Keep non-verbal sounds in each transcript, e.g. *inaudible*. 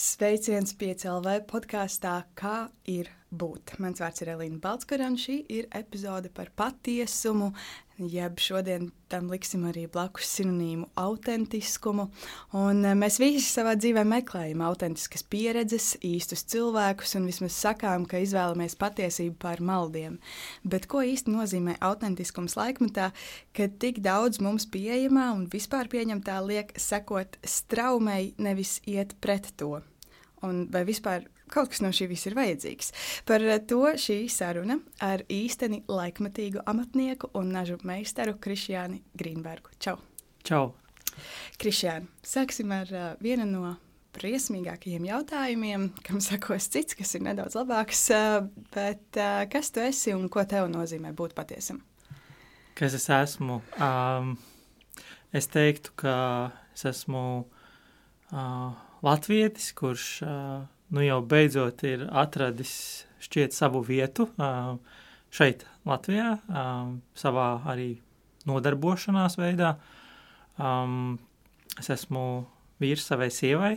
Sveiciens PCLV podkāstā Kā ir būt. Mans vārds ir Elīna Balskara, un šī ir epizode par patiesumu, jeb šodien tam liksim arī blakus sinonīmu autentiskumu. Un eh, mēs visi savā dzīvē meklējam autentiskas pieredzes, īstus cilvēkus, un vismaz sakām, ka izvēlamies patiesību pār maldiem. Bet ko īsti nozīmē autentiskums laikmetā, kad tik daudz mums pieejamā un vispār pieņemtā liek sekot straumei, nevis iet pret to? Un vai vispār kaut kas no šī viss ir vajadzīgs. Par to šī saruna ar īsteni laikmatīgu amatnieku un nažu meistaru Krišjāni Grīnbergu. Čau! Čau! Krišjāni, sāksim ar uh, vienu no briesmīgākajiem jautājumiem, kam sakos cits, kas ir nedaudz labāks. Uh, bet uh, kas tu esi un ko tev nozīmē būt patiesam? Kas es esmu? Um, es teiktu, ka es esmu uh, latvietis, kurš nu jau beidzot ir atradis šķiet savu vietu šeit, Latvijā, savā arī nodarbošanās veidā. Es esmu vīrs savai sievai,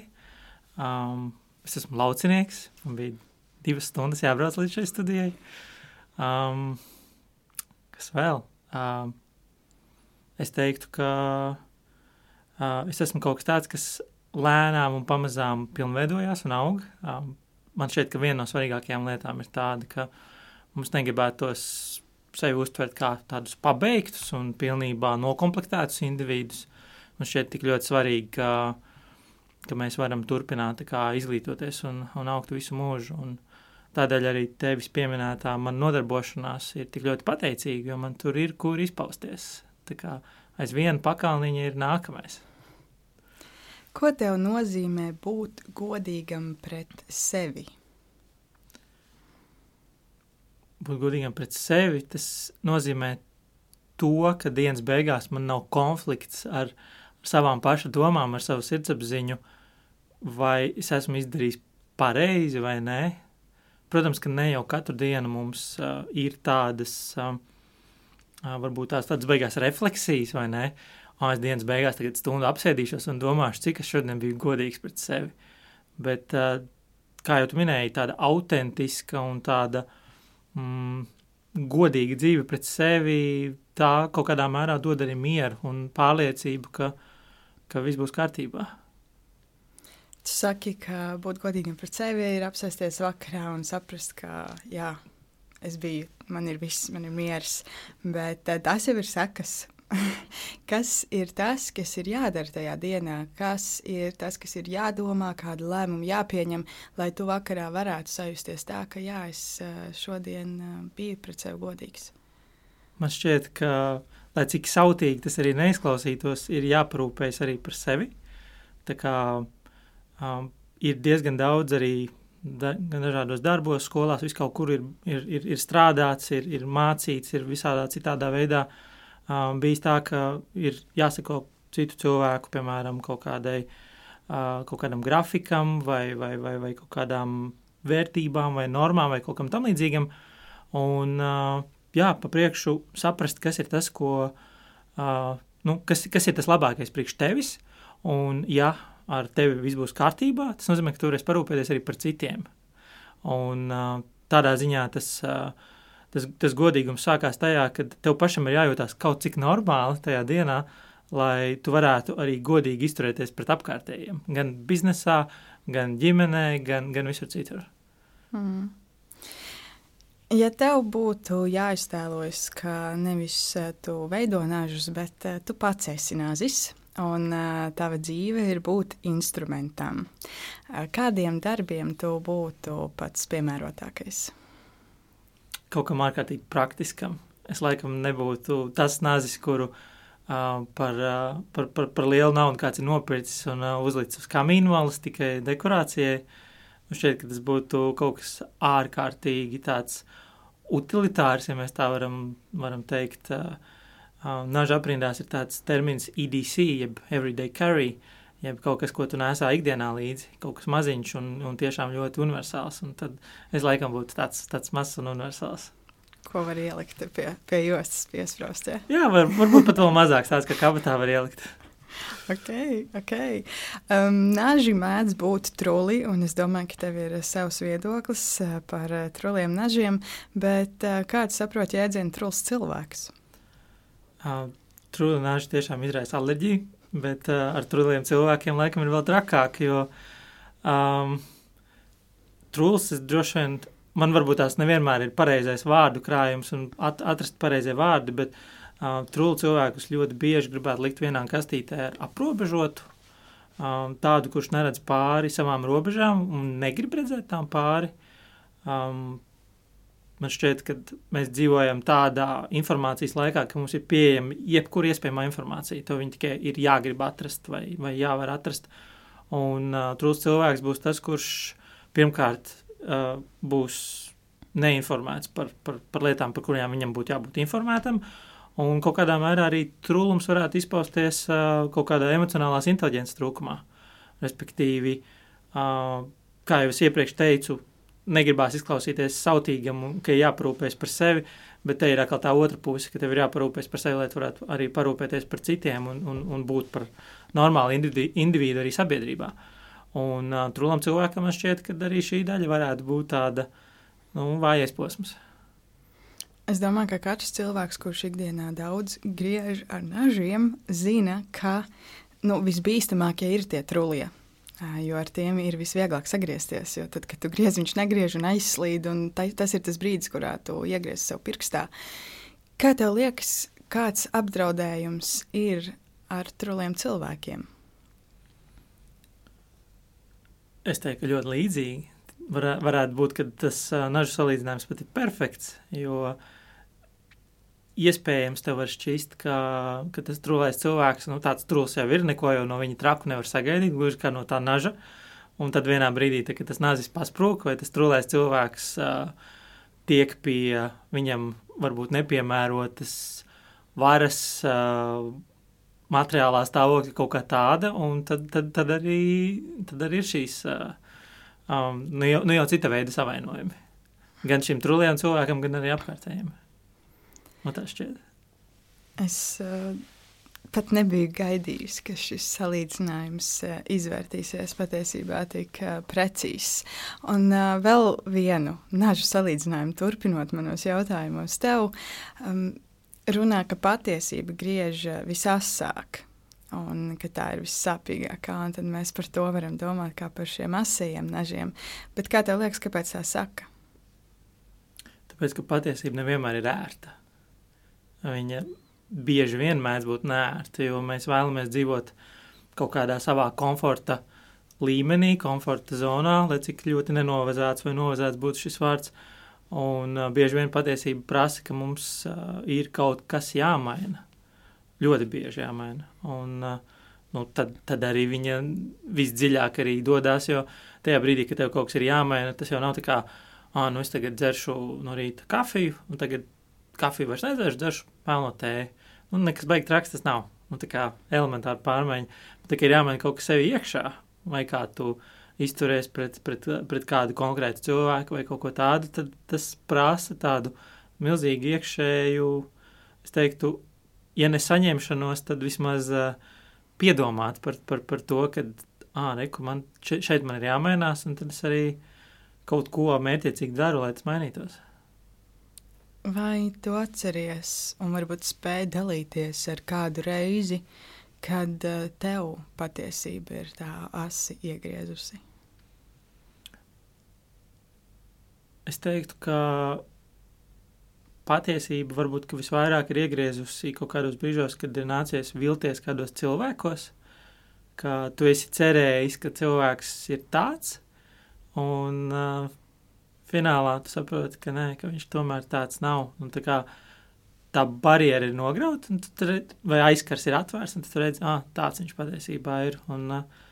es esmu laucinieks, man bija divas stundas jābrauc līdz šai studijai. Kas vēl? Es teiktu, ka es esmu kaut kas tāds, kas lēnām un pamazām pilnveidojās un aug. Man šķiet, ka viena no svarīgākajām lietām ir tāda, ka mums negribētos sevi uztvert kā tādus pabeigtus un pilnībā nokomplektētus individus. Man šķiet tik ļoti svarīgi, ka, ka mēs varam turpināt kā, izglītoties un, un augt visu mūžu. Un tādēļ arī tevis pieminētā man nodarbošanās ir tik ļoti pateicīga, jo man tur ir kur izpausties. Tā kā aizvien pakalniņa ir nākamais. Ko tev nozīmē būt godīgam pret sevi? Būt godīgam pret sevi, tas nozīmē to, ka dienas beigās man nav konflikts ar, savām paša domām, ar savu sirdsapziņu, vai es esmu izdarījis pareizi vai nē. Protams, ka ne jau katru dienu mums uh, ir tādas, uh, varbūt tās tādas beigās refleksijas vai nē, oh, es dienas beigās tagad stundu apsēdīšos un domāšu, cik es šodien biju godīgs pret sevi. Bet, uh, kā jau tu minēji, tāda autentiska un tāda mm, godīga dzīve pret sevi, tā kaut kādā mērā dod arī mieru un pārliecību, ka, ka viss būs kārtībā. Tu saki, ka būt godīgam pret sevi ir apsēsties vakarā un saprast, ka jā, es biju, man ir viss, man ir miers, bet tas jau ir sekas *laughs* kas ir tas, kas ir jādara tajā dienā, kas ir tas, kas ir jādomā, kādu lēmumu jāpieņem, lai tu vakarā varētu sajusties tā, ka jā, es šodien biju pret sevi godīgs. Man šķiet, ka, lai cik sautīgi tas arī neizklausītos, ir jāparūpējas arī par sevi. Tā kā um, ir diezgan daudz arī da, dažādos darbos, skolās, vis kaut kur ir, ir, ir, ir strādāts, ir, ir mācīts, ir visādā citādā veidā uh, um, bijis tā, ka ir jāsako citu cilvēku, piemēram, kaut, kādai, uh, kaut kādam grafikam vai, vai, vai, vai kaut kādām vērtībām vai normām vai kaut kam tam līdzīgam. Un, uh, jā, pa priekšu saprast, kas ir tas, ko, uh, nu, kas, kas ir tas labākais priekš tevis. Un, ja ar tevi viss būs kārtībā, tas nozīmē, ka tu varēsi parūpēties arī par citiem. Un uh, tādā ziņā tas uh, tas, tas godīgums sākās tajā, ka tev pašam ir jājūtās kaut cik normāli tajā dienā, lai tu varētu arī godīgi izturēties pret apkārtējiem. Gan biznesā, gan ģimenē, gan, gan visur citur. Mm. Ja tev būtu jāiztēlojas, ka nevis eh, tu veido nāžus, bet uh, tu pats esi nāzis, un uh, tava dzīve ir būt instrumentam, kādiem darbiem tu būtu pats piemērotākais? Kaut kam ārkārtīgi praktiskam. Es laikam nebūtu tas nazis, kuru uh, par, uh, par, par, par lielu naudu kāds ir nopircis un uh, uzlicis uz kamīnu malas tikai dekorācijai. Man šķiet, ka tas būtu kaut kas ārkārtīgi tāds utilitārs, ja mēs tā varam, varam teikt. Uh, uh, Naža aprindās ir tāds termins EDC, jeb everyday carry, jeb kaut kas, ko tu nesā ikdienā līdzi, kaut kas maziņš un, un tiešām ļoti universāls. Un tad es laikam būtu tāds, tāds mazs un universāls. Ko var ielikt pie, pie jostas piesprāst? Ja? Jā, var, varbūt pat vēl mazāks tāds, ka kabatā var ielikt. *laughs* ok, ok. Um, naži mēdz būt truli, un es domāju, ka tev ir savs viedoklis uh, par uh, truliem nažiem, bet uh, kāds saprot jēdzienu truls cilvēks? Uh, truli naži tiešām izraisa alerģiju, bet uh, ar truliem cilvēkiem laikam ir vēl trakāk, jo um, truls es droši vien, man varbūt tās nevienmēr ir pareizais vārdu krājums un at, atrast pareizie vārdi, bet uh, Trūlu cilvēkus ļoti bieži gribētu likt vienā kastītē ar aprobežotu, tādu, kurš neredz pāri savām robežām un negrib redzēt tām pāri. Um, man šķiet, ka mēs dzīvojam tādā informācijas laikā, ka mums ir pieejama jebkura iespējamā informācija. To viņi tikai ir jāgrib atrast vai, vai jāvar atrast. Un uh, trūls cilvēks būs tas, kurš pirmkārt uh, būs neinformēts par, par, par lietām, par kurām viņam būtu jābūt informētam. Un kaut kādā mērā arī trūkums varētu izpausties uh, kaut kādā emocionālās inteliģences trūkumā. Respektīvi, uh, kā jau es iepriekš teicu, negribās izklausīties sautīgam un ka jāparūpēs par sevi, bet te ir atkal tā otra puse, ka tev ir jāparūpēs par sevi, lai tu varētu arī parūpēties par citiem un, un, un būt par normālu individu, arī sabiedrībā. Un uh, trūlam cilvēkam man šķiet, ka arī šī daļa varētu būt tāda nu, vājais posms. Es domāju, ka katrs cilvēks, kurš ikdienā daudz griež ar nažiem, zina, ka nu, visbīstamākie ir tie trulie. Jo ar tiem ir visvieglāk sagriezties. Jo tad, kad tu griez, viņš negriež un aizslīd, un ta, tas ir tas brīdis, kurā tu iegriez sev pirkstā. Kā tev liekas, kāds apdraudējums ir ar truliem cilvēkiem? Es teiktu, ļoti līdzīgi. Var, varētu būt, ka tas uh, nažu salīdzinājums pat ir perfekts, jo uh, iespējams, tev var šķist, ka, ka tas trūlais cilvēks, nu, tāds trūls jau ir, neko jau no viņa traku nevar sagaidīt, gluži kā no tā naža. Un tad vienā brīdī, tā, kad tas nazis pasprūk, vai tas trūlais cilvēks uh, tiek pie viņam varbūt nepiemērotas varas uh, materiālā stāvokļa kaut kā tāda, un tad, tad, tad, arī, tad arī ir šīs, uh, um, nu, jau, nu jau cita veida savainojumi. Gan šim trūlajam cilvēkam, gan arī apkārtējiem. Man tā šķiet. Es uh, pat nebiju gaidījis, ka šis salīdzinājums uh, izvērtīsies patiesībā tik uh, precīzs. Un uh, vēl vienu nažu salīdzinājumu turpinot manos jautājumos tev, um, runā, ka patiesība griež visasāk. Un ka tā ir vissāpīgākā, un tad mēs par to varam domāt kā par šiem asajiem nažiem. Bet kā tev liekas, kāpēc tā saka? Tāpēc, ka patiesība nevienmēr ir ērta viņa bieži vien mēdz būt nērta, jo mēs vēlamies dzīvot kaut kādā savā komforta līmenī, komforta zonā, lai cik ļoti nenovazāts vai novazāts būtu šis vārds. Un uh, bieži vien patiesība prasa, ka mums uh, ir kaut kas jāmaina. Ļoti bieži jāmaina. Un, uh, nu, tad, tad arī viņa visdziļāk arī dodas, jo tajā brīdī, kad tev kaut kas ir jāmaina, tas jau nav tā kā, ah, nu es tagad dzeršu no rīta kafiju, un tagad kafiju vairs nedzeršu, dzeršu pelno tēju. Nu, nekas beigas traks tas nav. Nu, tā kā elementāra pārmaiņa. Tā kā ir jāmaina kaut kas sevi iekšā, vai kā tu izturies pret, pret, pret kādu konkrētu cilvēku vai kaut ko tādu, tad tas prasa tādu milzīgu iekšēju, es teiktu, ja ne saņemšanos, tad vismaz uh, piedomāt par, par, par to, ka, ah, reku, man šeit man ir jāmainās, un tad es arī kaut ko mērķiecīgi daru, lai tas mainītos. Vai tu atceries un varbūt spēj dalīties ar kādu reizi, kad uh, tev patiesība ir tā asi iegriezusi? Es teiktu, ka patiesība varbūt visvairāk ir iegriezusi kaut kādos brīžos, kad ir nācies vilties kādos cilvēkos, ka tu esi cerējis, ka cilvēks ir tāds, un uh, finālā tu saproti, ka, nē, ka viņš tomēr tāds nav. Un tā kā tā barjera ir nograuta, redz, vai aizkars ir atvērts, un tu redz, ah, tāds viņš patiesībā ir. Un, uh,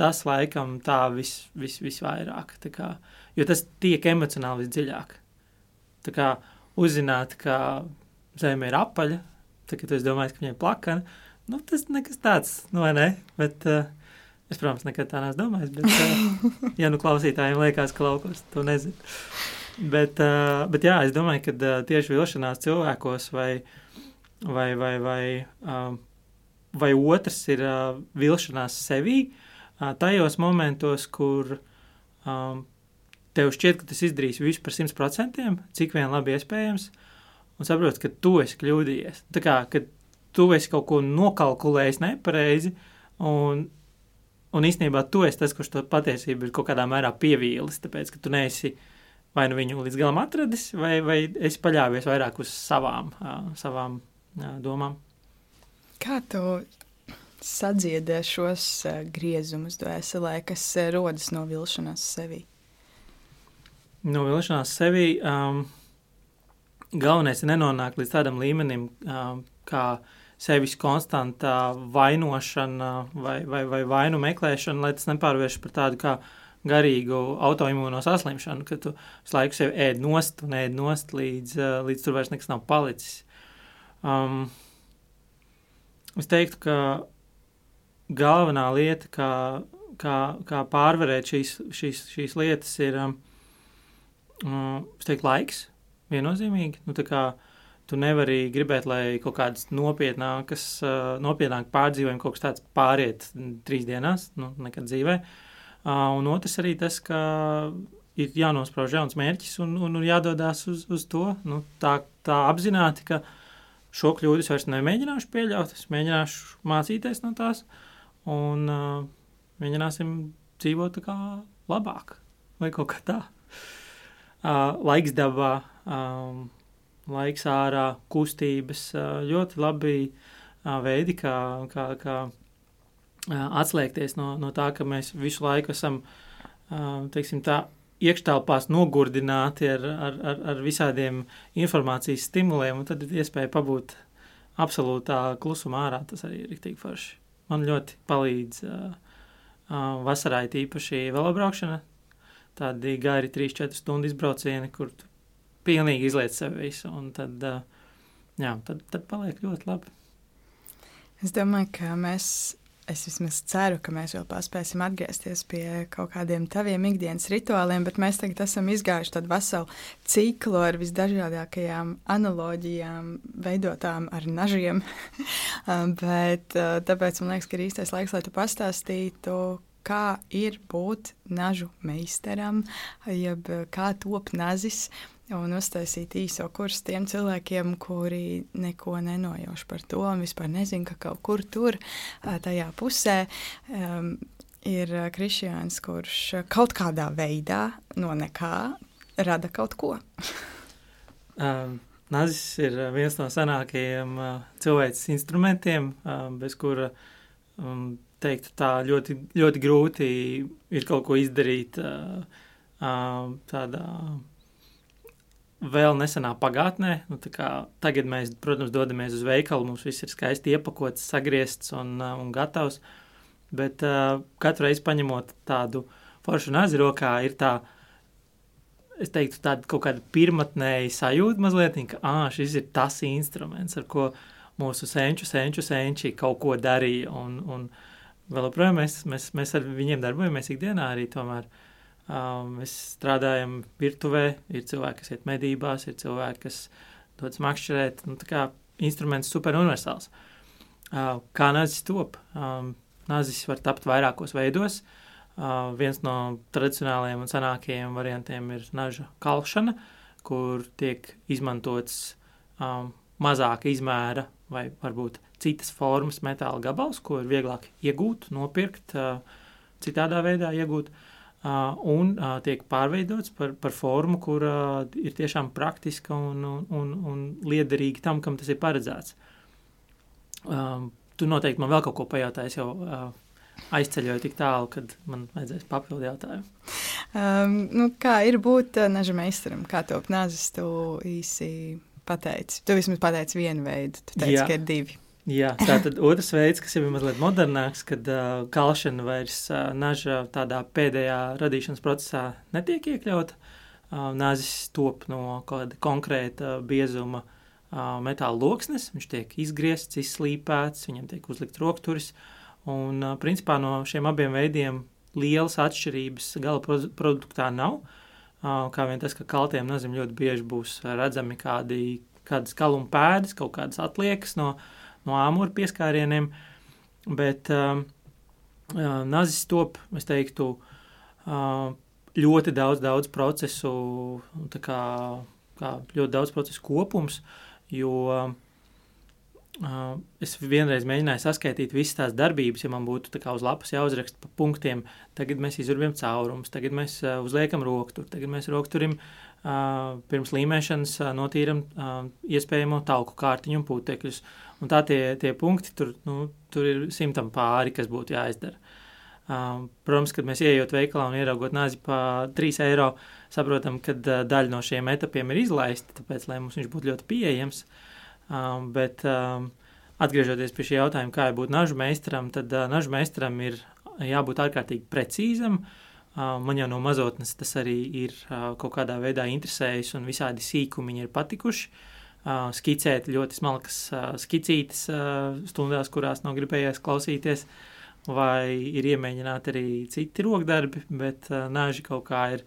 tas laikam tā vis, vis, visvairāk, tā kā, jo tas tiek emocionāli visdziļāk. Tā kā uzzināt, ka zeme ir apaļa, tā kā tu esi domājis, ka viņai plakana, nu, tas nekas tāds, nu, vai ne? Bet, uh, Es, protams, nekad tā neesmu domājis, bet, uh, *laughs* ja nu klausītājiem liekas, ka laukos to nezinu. Bet, uh, bet jā, es domāju, ka uh, tieši vilšanās cilvēkos vai, vai, vai, vai uh, vai otrs ir uh, vilšanās sevī, uh, tajos momentos, kur um, tev šķiet, ka tas izdarīs visu par 100%, cik vien labi iespējams, un saproti, ka tu esi kļūdījies. Tā kā, ka tu esi kaut ko nokalkulējis nepareizi, un, un īstenībā tu esi tas, kurš to patiesību ir kaut kādā mērā pievīlis, tāpēc, ka tu neesi vai nu viņu līdz galam atradis, vai, vai esi paļāvies vairāk uz savām, uh, savām uh, domām. Kā tu sadziedē šos uh, griezumus dvēselē, kas uh, rodas no vilšanās sevī? No vilšanās sevī um, galvenais ir nenonākt līdz tādam līmenim, um, kā sevis konstantā vainošana vai, vai, vai vainu meklēšana, lai tas nepārvērš par tādu kā garīgu autoimūno saslimšanu, ka tu visu laiku sevi ēd nost un ēd nost līdz, uh, līdz tur vairs nekas nav palicis. Um, Es teiktu, ka galvenā lieta, kā, kā, kā pārvarēt šīs, šīs, šīs lietas, ir um, um teiktu, laiks. Viennozīmīgi. Nu, tu nevari gribēt, lai kaut kādas nopietnākas, uh, nopietnāk pārdzīvojumi, kaut kas tāds pāriet trīs dienās, nu, nekad dzīvē. Uh, un otrs arī tas, ka ir jānosprauž jauns mērķis un, un, un jādodas uz, uz to nu, tā, tā apzināti, ka šo kļūdu es vairs nemēģināšu pieļaut. Es mēģināšu mācīties no tās un uh, mēģināsim dzīvot kā labāk vai kaut kā tā. Uh, laiks dabā, um, laiks ārā, kustības, ļoti labi veidi, kā, kā, kā atslēgties no, no tā, ka mēs visu laiku esam, teiksim tā, iekštelpās nogurdināti ar, ar, ar, ar visādiem informācijas stimuliem, un tad ir iespēja pabūt absolūtā klusumā ārā. Tas arī ir rīktīgi forši. Man ļoti palīdz uh, uh, vasarai tīpaši velobraukšana. Tādi gari 3-4 stundu izbraucieni, kur tu pilnīgi izliec sevi visu, un tad, jā, tad, tad paliek ļoti labi. Es domāju, ka mēs es vismaz ceru, ka mēs vēl paspēsim atgriezties pie kaut kādiem taviem ikdienas rituāliem, bet mēs tagad esam izgājuši tādu veselu ciklu ar visdažādākajām analoģijām, veidotām ar nažiem. *laughs* Bet tāpēc man liekas, ka ir īstais laiks, lai tu pastāstītu, kā ir būt nažu meistaram, jeb kā top nazis un uztaisīt īso kursu tiem cilvēkiem, kuri neko nenojauš par to un vispār nezina, ka kaut kur tur, tajā pusē, um, ir kristiāns, kurš kaut kādā veidā no nekā rada kaut ko. um. Nazis ir viens no senākajiem uh, cilvēces instrumentiem, uh, bez kura um, teikt, tā ļoti, ļoti grūti ir kaut ko izdarīt uh, uh, tādā vēl nesenā pagātnē. Nu, tagad mēs, protams, dodamies uz veikalu, mums viss ir skaisti iepakots, sagriezts un, uh, un gatavs. Bet uh, katru reizi paņemot tādu foršu nazi rokā, ir tā, es teiktu, tāda kaut kāda pirmotnēja sajūta mazliet, ka ah, šis ir tas instruments, ar ko mūsu senču, senču, senči kaut ko darīja. Un, un vēl joprojām mēs, mēs, mēs ar viņiem darbojamies ikdienā arī tomēr. Uh, Um, mēs strādājam virtuvē, ir cilvēki, kas iet medībās, ir cilvēki, kas dodas makšķerēt. Nu, tā kā instruments super universāls. Uh, kā nazis top? Um, nazis var tapt vairākos veidos. Uh, viens no tradicionālajiem un senākajiem variantiem ir naža kalšana, kur tiek izmantots um, mazāka izmēra vai varbūt citas formas metāla gabals, ko ir vieglāk iegūt, nopirkt, uh, citādā veidā iegūt. Uh, un tiek pārveidots par, par formu, kur ir tiešām praktiska un, un, un liederīga tam, kam tas ir paredzēts. Tu noteikti man vēl kaut ko pajautāji, jau aizceļoju tik tālu, kad man vajadzēs papildu jautājumu. Um, nu, kā ir būt naža meistaram? Kā top nazis tu īsi pateici? Tu vismaz pateici vienu veidu, tu teici, Jā. ka ir divi. Jā, tā tad otrs veids, kas jau ir mazliet modernāks, kad uh, kalšana vairs uh, naža tādā pēdējā radīšanas procesā netiek iekļauta. Uh, nāzis top no kāda konkrēta biezuma uh, metāla loksnes, viņš tiek izgriezts, izslīpēts, viņam tiek uzlikt rokturis, un uh, principā no šiem abiem veidiem lielas atšķirības gala produktā nav. Uh, kā vien tas, ka kaltiem nazim ļoti bieži būs redzami kādi, kādas kaluma pēdas, kaut kādas atliekas no uh, no āmura pieskārieniem. bet um, nazis top, es teiktu, uh, ļoti daudz, daudz procesu, kā, kā ļoti daudz procesu kopums, jo uh, es vienreiz mēģināju saskaitīt visas tās darbības, ja man būtu uz lapas jāuzraksta pa punktiem. Tagad mēs izurbjam caurumus, tagad mēs uh, uzliekam rokturu, tagad mēs rokturim uh, pirms līmēšanas notīram iespējamo tauku kārtiņu un putekļus. Un tā tie, tie punkti, tur, nu, tur ir simtam pāri, kas būtu jāizdara. Uh, protams, kad mēs ieejot veikalā un ieraugot nāzi pa 3 eiro, saprotam, ka uh, daļa no šiem etapiem ir izlaista, tāpēc, lai mums viņš būtu ļoti pieejams. Um, bet um, atgriežoties pie šī jautājuma, kā jābūt nažu meistaram, tad uh, nažu meistaram ir jābūt ārkārtīgi precīzam. Uh, man jau no mazotnes tas arī ir kaut kādā veidā interesējis un visādi sīkumiņi ir patikuši. Skicēt ļoti smalkas skicītes stundās, kurās nav gribējies klausīties, vai ir iemēģināti arī citi rokdarbi, bet nāži kaut kā ir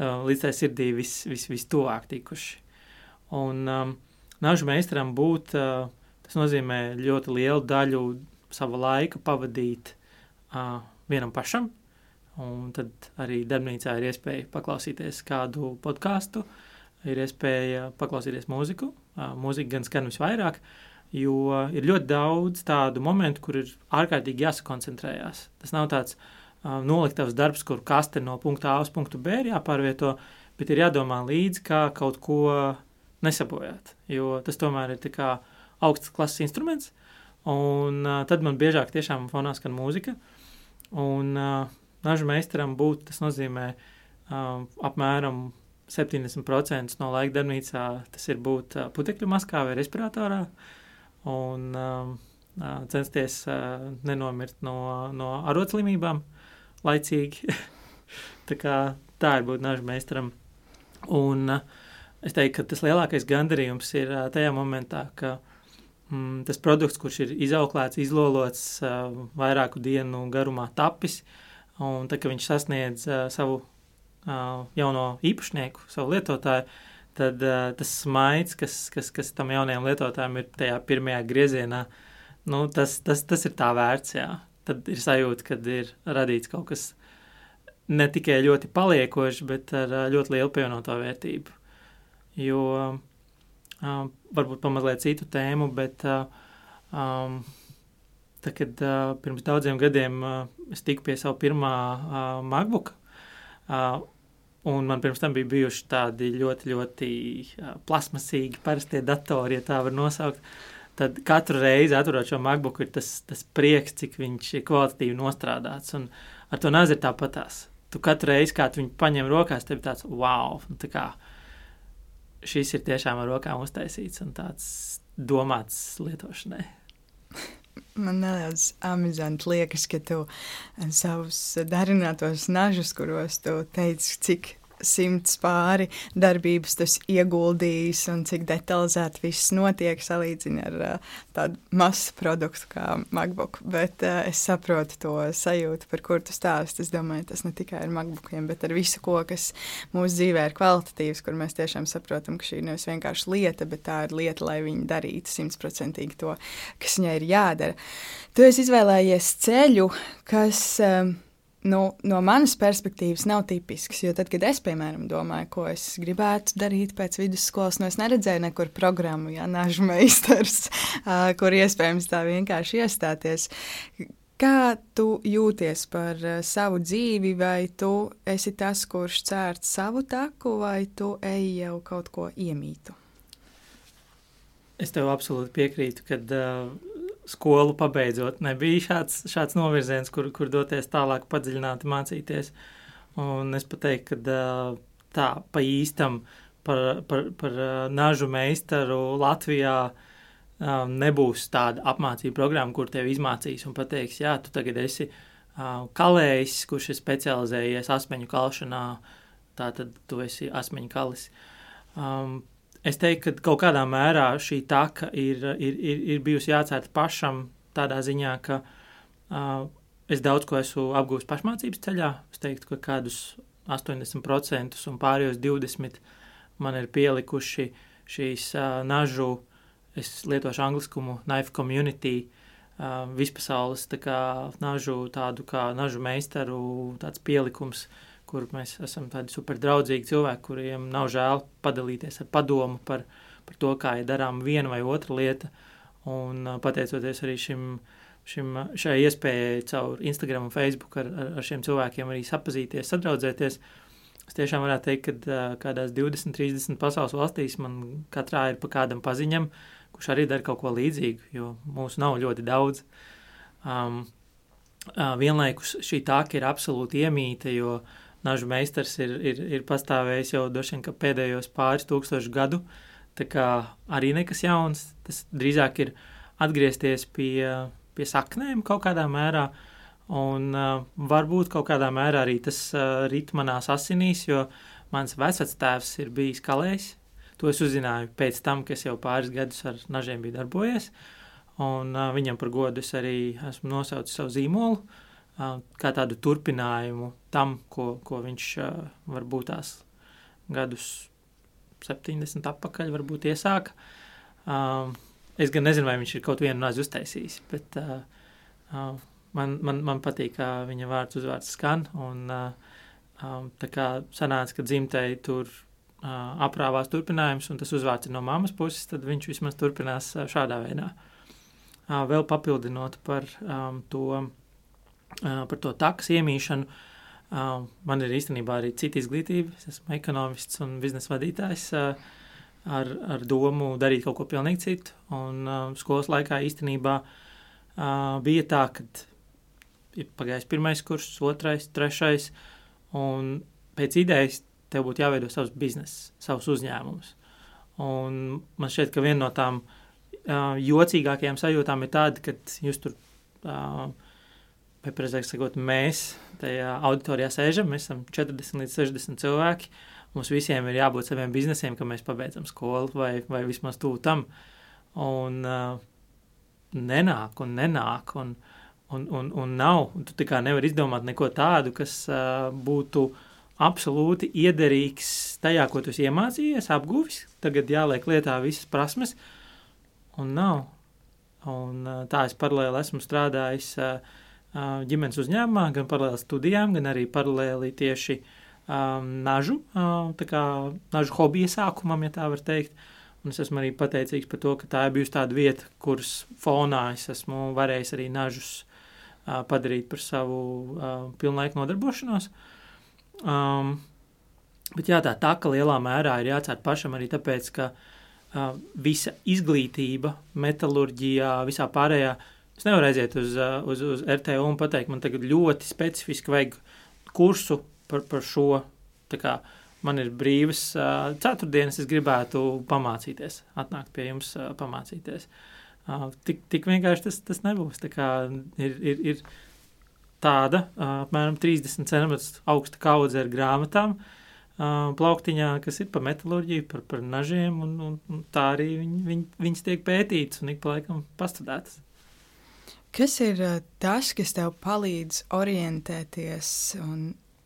līdz tai sirdī vis, vis, tuvāk tikuši. Un um, nāžu meistaram būt, uh, tas nozīmē ļoti lielu daļu sava laika pavadīt uh, vienam pašam, un tad arī darbnīcā ir iespēja paklausīties kādu podkāstu, ir iespēja paklausīties mūziku, mūzika gan skan visvairāk, jo ir ļoti daudz tādu momentu, kur ir ārkārtīgi jāsakoncentrējās. Tas nav tāds uh, noliktavs darbs, kur kaste no punkta A uz punktu B ir jāpārvieto, bet ir jādomā līdzi, kā kaut ko nesabojāt, jo tas tomēr ir augsts klases instruments, un uh, tad man biežāk tiešām fonā skan mūzika, un uh, nažu meistaram būt, tas nozīmē uh, apmēram 70% no laika darbnīcā tas ir būt uh, putekļu maskā vai respiratorā un um, uh, censties uh, nenomirt no, no arotslimībām laicīgi. *laughs* tā, kā, tā ir būt nažu meistaram. Un uh, es teiktu, ka tas lielākais gandarījums ir uh, tajā momentā, ka mm, tas produkts, kurš ir izauklēts, izlolots, uh, vairāku dienu garumā tapis, un tad, kad viņš sasniedz uh, savu jauno īpašnieku, savu lietotāju, tad uh, tas smaids, kas, kas, kas tam jaunajam lietotājam ir tajā pirmajā griezienā, nu, tas, tas, tas ir tā vērts. Jā. Tad ir sajūta, ka ir radīts kaut kas ne tikai ļoti paliekošs, bet ar uh, ļoti lielu pievienoto vērtību. Jo uh, varbūt pamazliet citu tēmu, bet uh, um, tad, kad uh, pirms daudziem gadiem uh, es tiku pie savu pirmā uh, MacBook, uh, Un man pirms tam bija bijuši tādi ļoti, ļoti plasmasīgi, parastie datori, ja tā var nosaukt. Tad katru reizi, atverot šo MacBook, ir tas, tas prieks, cik viņš ir kvalitatīvi nostrādāts. Un ar to nāzi ir tāpatās. Tu katru reizi, kad viņu paņem rokās, tev ir tāds wow, tā kā šis ir tiešām ar rokām uztaisīts un tāds domāts lietošanai. Man nedaudz amizanti liekas, ka tu savus darinātos nažus, kuros tu teici, cik simts pāri darbības tas ieguldījis un cik detalizēti viss notiek salīdzina ar uh, tādu masu produktu kā MacBook. Bet uh, es saprotu to sajūtu, par kur tu stāsti. Es domāju, tas ne tikai ar MacBookiem, bet ar visu, ko, kas mūsu dzīvē ir kvalitatīvs, kur mēs tiešām saprotam, ka šī ir nevis vienkārši lieta, bet tā ir lieta, lai viņi darītu simtprocentīgi to, kas viņai ir jādara. Tu esi izvēlējies ceļu, kas. Um, nu, no manas perspektīvas nav tipisks. Jo tad, kad es, piemēram, domāju, ko es gribētu darīt pēc vidusskolas, nu, es neredzēju nekur programmu, ja nāžu meistars, *laughs* kur iespējams tā vienkārši iestāties. Kā tu jūties par savu dzīvi, vai tu esi tas, kurš cērt savu taku, vai tu ej jau kaut ko iemītu? Es tev absolūti piekrītu, ka uh, skolu pabeidzot, nebija šāds, šāds novirziens, kur, kur doties tālāk, padziļināti mācīties. Un es pateiktu, ka tā pa īstam par, par, par nažu meistaru Latvijā nebūs tāda apmācība programma, kur tevi izmācīs un pateiks, jā, tu tagad esi kalējs, kurš ir specializējies asmeņu kalšanā, tā tad tu esi asmeņu kalis. Um, Es teiktu, ka kaut kādā mērā šī taka ir, ir, ir, ir bijusi jācēta pašam tādā ziņā, ka uh, es daudz ko esmu apgūlis pašmācības ceļā. Es teiktu, ka kādus 80% un pārējos 20% man ir pielikuši šīs uh, nažu, es lietošu angliskumu, knife community uh, vispasaules tā kā nažu, tādu kā nažu meistaru tāds pielikums, kur mēs esam tādi super draudzīgi cilvēki, kuriem nav žēl padalīties ar padomu par, par to, kā ir darām viena vai otra lieta. Un uh, pateicoties arī šim, šim, šai iespējai caur Instagram un Facebook ar, ar, ar šiem cilvēkiem arī sapazīties, sadraudzēties, es tiešām varētu teikt, ka uh, kādās 20, 30 pasaules valstīs man katrā ir pa kādam paziņam, kurš arī dara kaut ko līdzīgu, jo mūsu nav ļoti daudz. Um, uh, vienlaikus šī tāka ir absolūti iemīta, jo nažu meistars ir, ir, ir pastāvējis jau droši vien pēdējos pāris tūkstošu gadu. Tā kā arī nekas jauns, tas drīzāk ir atgriezties pie, pie saknēm kaut kādā mērā. Un uh, varbūt kaut kādā mērā arī tas uh, rit manās asinīs, jo mans vecvectēvs ir bijis kalējs, To es uzzināju pēc tam, ka es jau pāris gadus ar nažiem biju darbojies. Un, uh, viņam par godu es arī esmu nosaucis savu zīmolu, uh, kā tādu turpinājumu tam, ko, ko viņš varbūt tās gadus 70 atpakaļ varbūt iesāka. Es gan nezinu, vai viņš ir kaut vienu nazi uztaisījis, bet man, man, man patīk, kā viņa vārds uzvārds skan. Un, tā kā sanāca, ka dzimtei tur aprāvās turpinājums, un tas uzvārds ir no mammas puses, tad viņš vismaz turpinās šādā veidā. Vēl papildinot par um, to, par to takas iemīšanu, man ir īstenībā arī cita izglītība. Es esmu ekonomists un biznesa vadītājs ar, ar domu darīt kaut ko pilnīgi citu. Un skolas laikā īstenībā bija tā, ka ir pagājis pirmais kurs, otrais, trešais, un pēc idejas tev būtu jāveido savs bizness, savs uzņēmums. Un man šķiet, ka viena no tām jocīgākajām sajūtām ir tāda, ka jūs tur, uh, vai precīzāk sakot, mēs tajā auditorijā sēžam, mēs esam 40 līdz 60 cilvēki. Mums visiem ir jābūt saviem biznesiem, ka mēs pabeidzam skolu vai, vai vismaz tuvu tam. Un uh, nenāk un nenāk un, un, un, un nav. Tu tā kā nevar izdomāt neko tādu, kas uh, būtu uh, absolūti iederīgs tajā, ko tu iemācījies, apguvis. Tagad jāliek lietā visas prasmes, un nav. Un, tā es paralēli esmu strādājis ģimenes uzņēmumā, gan paralēli studijām, gan arī paralēli tieši um, nažu, tā kā nažu hobija sākumam, ja tā var teikt. Un es esmu arī pateicīgs par to, ka tā ir bijusi tāda vieta, kuras fonā es esmu varējis arī nažus uh, padarīt par savu uh, pilnlaiku nodarbošanos. Uh, Um, bet jā, tā taka lielā mērā ir jācer pašam arī tāpēc, ka uh, visa izglītība, metālurģijā, visā pārējā. Es nevaru aiziet uz, uh, uz, uz RTU un pateikt, man tagad ļoti specifiski vajag kursu par, par šo. Kā, man ir brīvas uh, ceturtdienas, es gribētu pamācīties, atnākt pie jums, uh, pamācīties. Uh, tik, tik vienkārši tas, tas nebūs. Tā kā ir, ir, ir tāda apmēram 30 cm augsta kaudze ar grāmatām plauktiņā, kas ir par metālurģiju, par, par nažiem, un, un, un tā arī viņi, viņi, viņas tiek pētītas un ik pa laikam pastudētas. Kas ir tas, kas tev palīdz orientēties un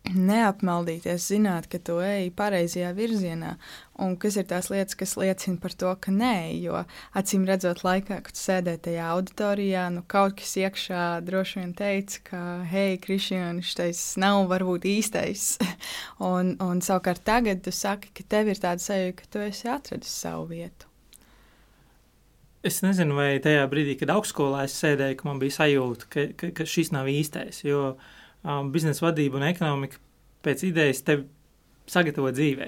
neapmaldīties, zināt, ka tu ej pareizajā virzienā, un kas ir tās lietas, kas liecina par to, ka nē, jo acīm redzot, laikā, kad sēdēji tajā auditorijā, nu kaut kas iekšā droši vien teica, ka, hei, Kristiānis, šis nav varbūt īstais. *laughs* un, un savukārt tagad tu saki, ka tev ir tāda sajūta, ka tu esi atradis savu vietu. Es nezinu, vai tajā brīdī, kad augstskolā es sēdēju, ka man bija sajūta, ka, ka, ka šis nav īstais, jo um, biznesa vadība un ekonomika pēc idejas tevi sagatavo dzīvē.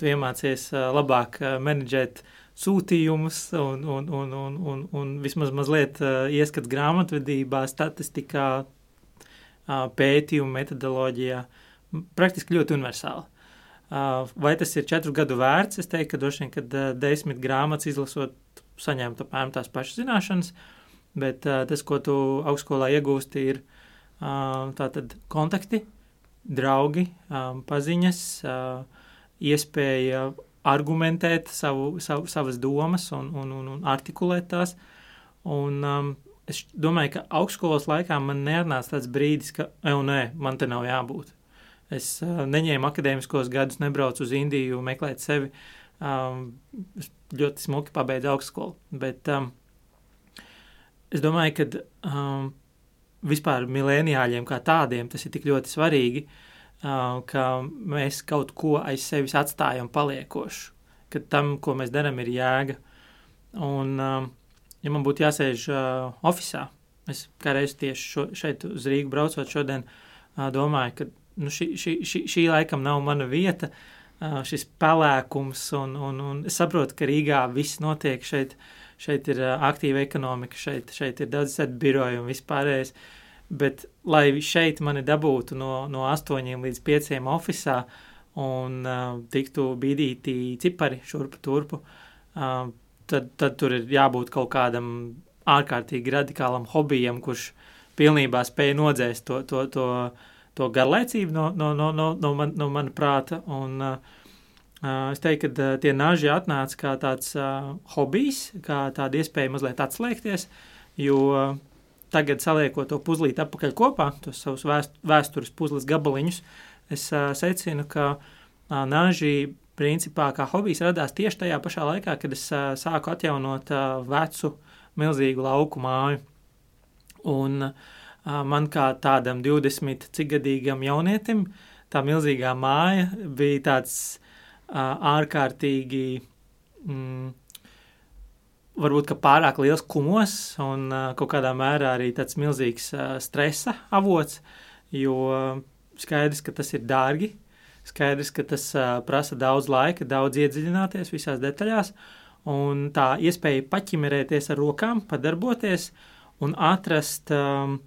Tu iemācies uh, labāk uh, menedžēt sūtījumus un, un, un, un, un, un vismaz mazliet uh, ieskats grāmatvedībā, statistikā, uh, pētījumu metodoloģijā. Praktiski ļoti universāli. Uh, vai tas ir četru gadu vērts? Es teiktu, ka droši vien, kad uh, desmit grāmatas izlasot, saņemt apmēram tās pašas zināšanas, bet uh, tas, ko tu augstskolā iegūsti, ir uh, tātad kontakti, draugi, paziņas, iespēja argumentēt savu, savu, savas domas un, un, un, un artikulēt tās. Un, um, es domāju, ka augstskolas laikā man neatnāca tāds brīdis, ka, ej, nē, man te nav jābūt. Es uh, neņēmu akadēmiskos gadus, nebraucu uz Indiju meklēt sevi. Um, ļoti smuki pabeidzu augstskolu. Bet um, es domāju, ka um, vispār mileniāļiem kā tādiem tas ir tik ļoti svarīgi, uh, ka mēs kaut ko aiz sevis atstājam paliekošu, ka tam, ko mēs darām, ir jēga. Un, um, ja man būtu jāsēž uh, oficiālā, es kā reiz tieši šo, šeit uz Rīgu braucot šodien, uh, domāju, ka nu, šī, šī, šī, šī laikam nav mana vieta, uh, šis pelēkums, un, un, un es saprotu, ka Rīgā viss notiek šeit. Uh, šeit ir aktīva ekonomika, šeit, šeit ir daudz sēdu biroju un vispārējais. Bet, lai šeit mani dabūtu no, no 8 līdz 5 oficiālā un uh, tiktu bīdīti cipari šurpu turpu, uh, tad, tad tur ir jābūt kaut kādam ārkārtīgi radikālam hobijam, kurš pilnībā spēja nodzēst to, to, to, to garlaicību no, no, no, no, no, man, no mana prāta. Un, uh, Es teiktu, ka tie naži atnāca kā tāds uh, hobijs, kā tāda iespēja mazliet atslēgties, jo tagad saliekot to puzlīti atpakaļ kopā, tos savus vēst, vēstures puzles gabaliņus, es uh, secinu, ka uh, naži principā kā hobijs radās tieši tajā pašā laikā, kad es uh, sāku atjaunot uh, vecu milzīgu lauku māju. Un uh, man kā tādam 20 cik gadīgam jaunietim, tā milzīgā māja bija tāds ārkārtīgi, mm, varbūt pārāk liels kumos un kaut kādā mērā arī tāds milzīgs stresa avots, jo skaidrs, ka tas ir dārgi, skaidrs, ka tas prasa daudz laika, daudz iedziļināties visās detaļās, un tā iespēja paķimerēties ar rokām, padarboties un atrast um,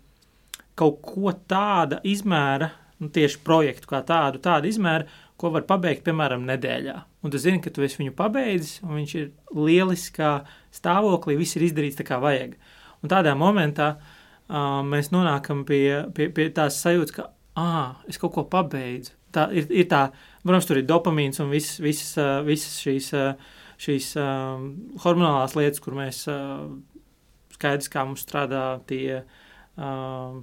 kaut ko tāda izmēra, nu, tieši projektu kā tādu, tādu izmēru, ko var pabeigt, piemēram, nedēļā. Un tu zini, ka tu esi viņu pabeidzis, un viņš ir lieliskā stāvoklī, viss ir izdarīts tā kā vajag. Un tādā momentā uh, mēs nonākam pie, pie, pie tās sajūtas, ka, ah, es kaut ko pabeidzu. Tā ir, ir tā, protams, tur ir dopamīns un visas, visas, uh, visas šīs, uh, šīs uh, hormonālās lietas, kur mēs uh, skaidrs, kā mums strādā tie uh,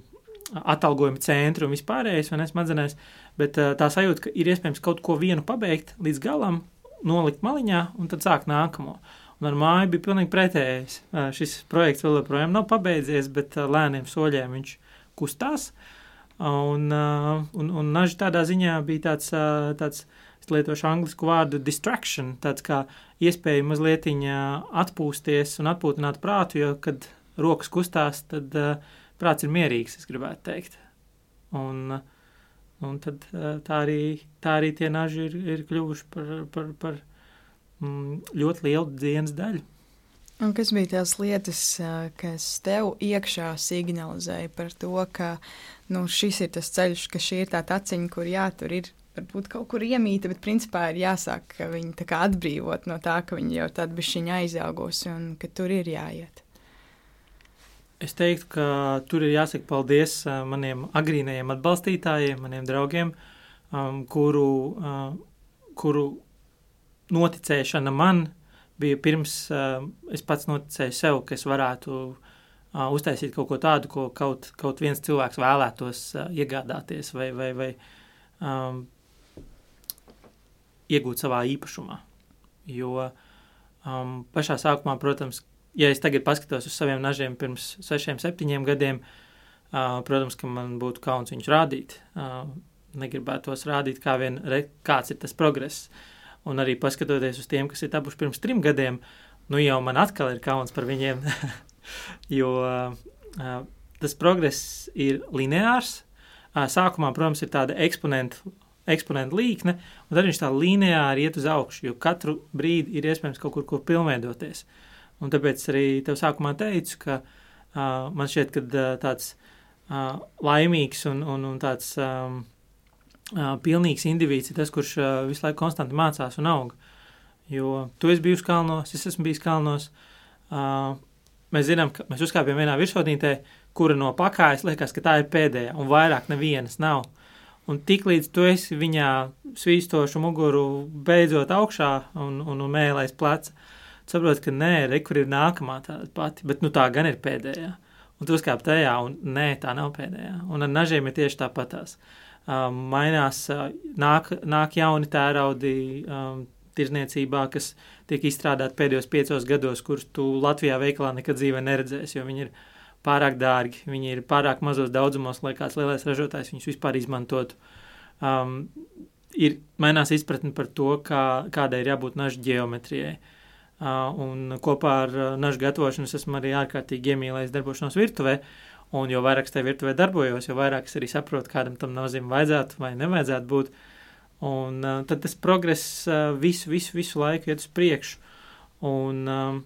atalgojuma centri un vispārējais, vai ne, smadzenēs. Bet tā sajūta, ka ir iespējams kaut ko vienu pabeigt līdz galam, nolikt maliņā un tad sākt nākamo. Un ar māju bija pilnīgi pretējais. Šis projekts vēl joprojām nav pabeidzies, bet lēniem soļiem viņš kustās. Un, un, un naži tādā ziņā bija tāds, tāds es lietošu anglisku vārdu distraction, tāds kā iespēja mazliet atpūsties un atpūtināt prātu, jo, kad rokas kustās, tad uh, prāts ir mierīgs, es gribētu teikt. Un, Un tad tā arī, tā arī tie naži ir, ir kļuvuši par, par, par mm, ļoti lielu dienas daļu. Un kas bija tās lietas, kas tev iekšā signalizēja par to, ka nu, šis ir tas ceļš, ka šī ir tā taciņa, kur jā, tur ir varbūt kaut kur iemīta, bet principā ir jāsāk viņu atbrīvot no tā, ka viņi jau tādu bišķiņu aizaugusi un ka tur ir jāiet. Es teiktu, ka tur ir jāsaka paldies maniem agrīnajiem atbalstītājiem, maniem draugiem, um, kuru, uh, kuru noticēšana man bija pirms uh, es pats noticēju sev, ka es varētu uh, uztaisīt kaut ko tādu, ko kaut, kaut viens cilvēks vēlētos uh, iegādāties vai, vai, vai um, iegūt savā īpašumā. Jo um, pašā sākumā, protams, ja es tagad paskatos uz saviem nažiem pirms sešiem, septiņiem gadiem, uh, protams, ka man būtu kauns viņus rādīt. Uh, negribētos rādīt, kā vien re, kāds ir tas progress. Un arī paskatoties uz tiem, kas ir tapuši pirms trim gadiem, nu jau man atkal ir kauns par viņiem, *laughs* jo uh, tas progress ir lineārs. Uh, sākumā, protams, ir tāda eksponentu eksponentu līkne, un tad viņš tā lineāri iet uz augšu, jo katru brīdi ir iespējams kaut kur, kur pilnveidoties. Uh, Un tāpēc arī tev sākumā teicu, ka uh, man šķiet, ka uh, tāds uh, laimīgs un, un, un tāds um, uh, pilnīgs indivīds ir tas, kurš uh, visu laiku konstanti mācās un aug. Jo tu esi bijusi kalnos, es esmu bijis kalnos. Uh, mēs zinām, ka mēs uzkāpjam vienā virsotnītē, kura no pakājas liekas, ka tā ir pēdējā, un vairāk nevienas nav. Un tiklīdz tu esi viņā svīstošu muguru beidzot augšā un, un, un mēlēs pleca, saproti, ka nē, re, kur ir nākamā tāda pati, bet nu, tā gan ir pēdējā. Un tu uzkāp tajā, un nē, tā nav pēdējā. Un ar nažiem ir tieši tāpatās. Um, mainās, uh, nāk, nāk jauni tēraudi, um, tirzniecībā, kas tiek izstrādāti pēdējos piecos gados, kurus tu Latvijā veikalā nekad dzīvē neredzēsi, jo viņi ir pārāk dārgi, viņi ir pārāk mazos daudzumos, lai kāds lielais ražotājs viņus vispār izmantotu. Um, ir mainās izpratne par to, kā, kādai ir jābūt naža ģeometrijai. Uh, un kopā ar naža gatavošanu es esmu arī ārkārtīgi iemīlējis darbošanos virtuvē, un jo vairāk es tajā virtuvē darbojos, jo vairāk es arī saprotu, kādam tam nozīme vajadzētu vai nevajadzētu būt. Un uh, tad tas progress uh, visu, visu, visu laiku iet uz priekšu. Un, um,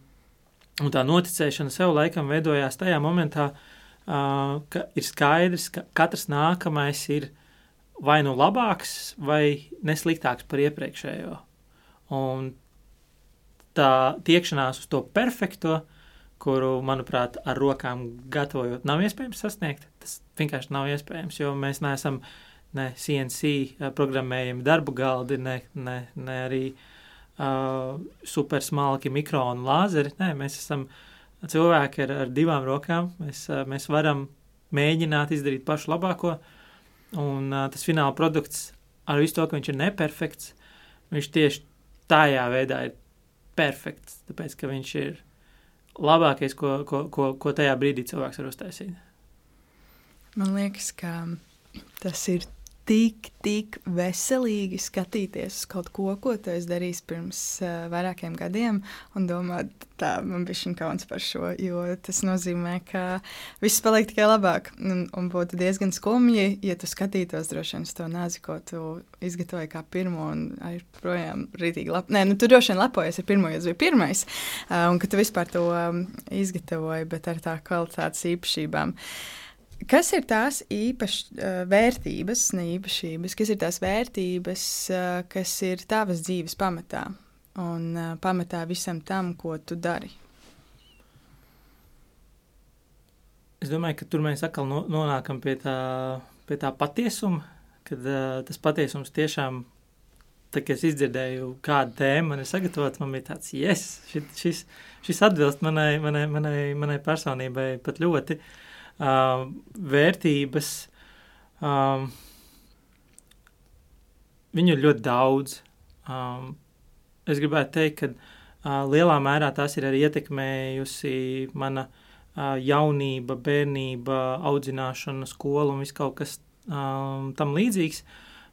un tā noticēšana sev laikam veidojās tajā momentā, uh, ka ir skaidrs, ka katrs nākamais ir vai nu labāks, vai nesliktāks par iepriekšējo. Un tā tiekšanās uz to perfekto, kuru, manuprāt, ar rokām gatavojot, nav iespējams sasniegt. Tas vienkārši nav iespējams, jo mēs neesam ne CNC programmējami darbu galdi, ne, ne, ne arī uh, supersmalki mikronu lāzeri. Nē, mēs esam cilvēki ar, ar divām rokām. Mēs, uh, mēs varam mēģināt izdarīt pašu labāko. Un uh, tas fināla produkts, ar visu to, ka viņš ir neperfekts, viņš tieši tādā veidā ir perfekts. Tāpēc, ka viņš ir labākais, ko, ko, ko, ko tajā brīdī cilvēks var uztaisīt. Man liekas, ka tas ir tik, tik veselīgi skatīties uz kaut ko, ko tu esi darījis pirms uh, vairākiem gadiem, un domāt, tā man bija šī kauns par šo, jo tas nozīmē, ka viss paliek tikai labāk. Un, un būtu diezgan skumji, ja tu skatītos droši vien uz to nāzi, ko tu izgatavoji kā pirmo, un arī projām rītīgi lep... Nē, nu tu droši vien lepojies ar pirmo, jo tas bija pirmais, uh, un ka tu vispār to um, izgatavoji, bet ar tā kvalitātes īpašībām. Uh, Kas ir tās īpašas uh, vērtības, ne īpašības, kas ir tās vērtības, uh, kas ir tavas dzīves pamatā un uh, pamatā visam tam, ko tu dari? Es domāju, ka tur mēs atkal no, nonākam pie tā, pie tā patiesuma, kad uh, tas patiesums tiešām, tad, kad es izdzirdēju kādu tēmu, man ir sagatavots, man bija tāds, yes, šis, šis, šis atbilst manai, manai, manai, manai personībai pat ļoti. Uh, uh, vērtības, um, viņu ir ļoti daudz. Um, es gribētu teikt, ka uh, lielā mērā tās ir arī ietekmējusi mana uh, jaunība, bērnība, audzināšana, skola un viss kaut kas um, tam līdzīgs.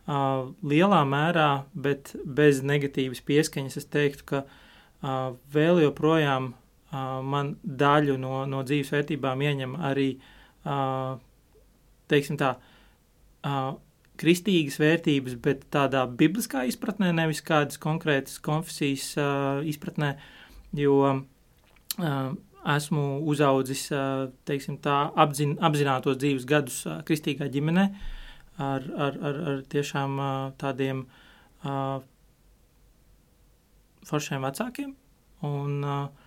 Uh, lielā mērā, bet bez negatīvas pieskaņas, es teiktu, ka uh, vēl joprojām uh, man daļu no, no dzīves vērtībām ieņem arī uh, teiksim tā, kristīgas vērtības, bet tādā bibliskā izpratnē, nevis kādas konkrētas konfesijas izpratnē, jo esmu uzaudzis, teiksim tā, apzin, apzinātos dzīves gadus kristīgā ģimenē ar, ar, ar, ar tiešām tādiem foršiem vecākiem, un uh,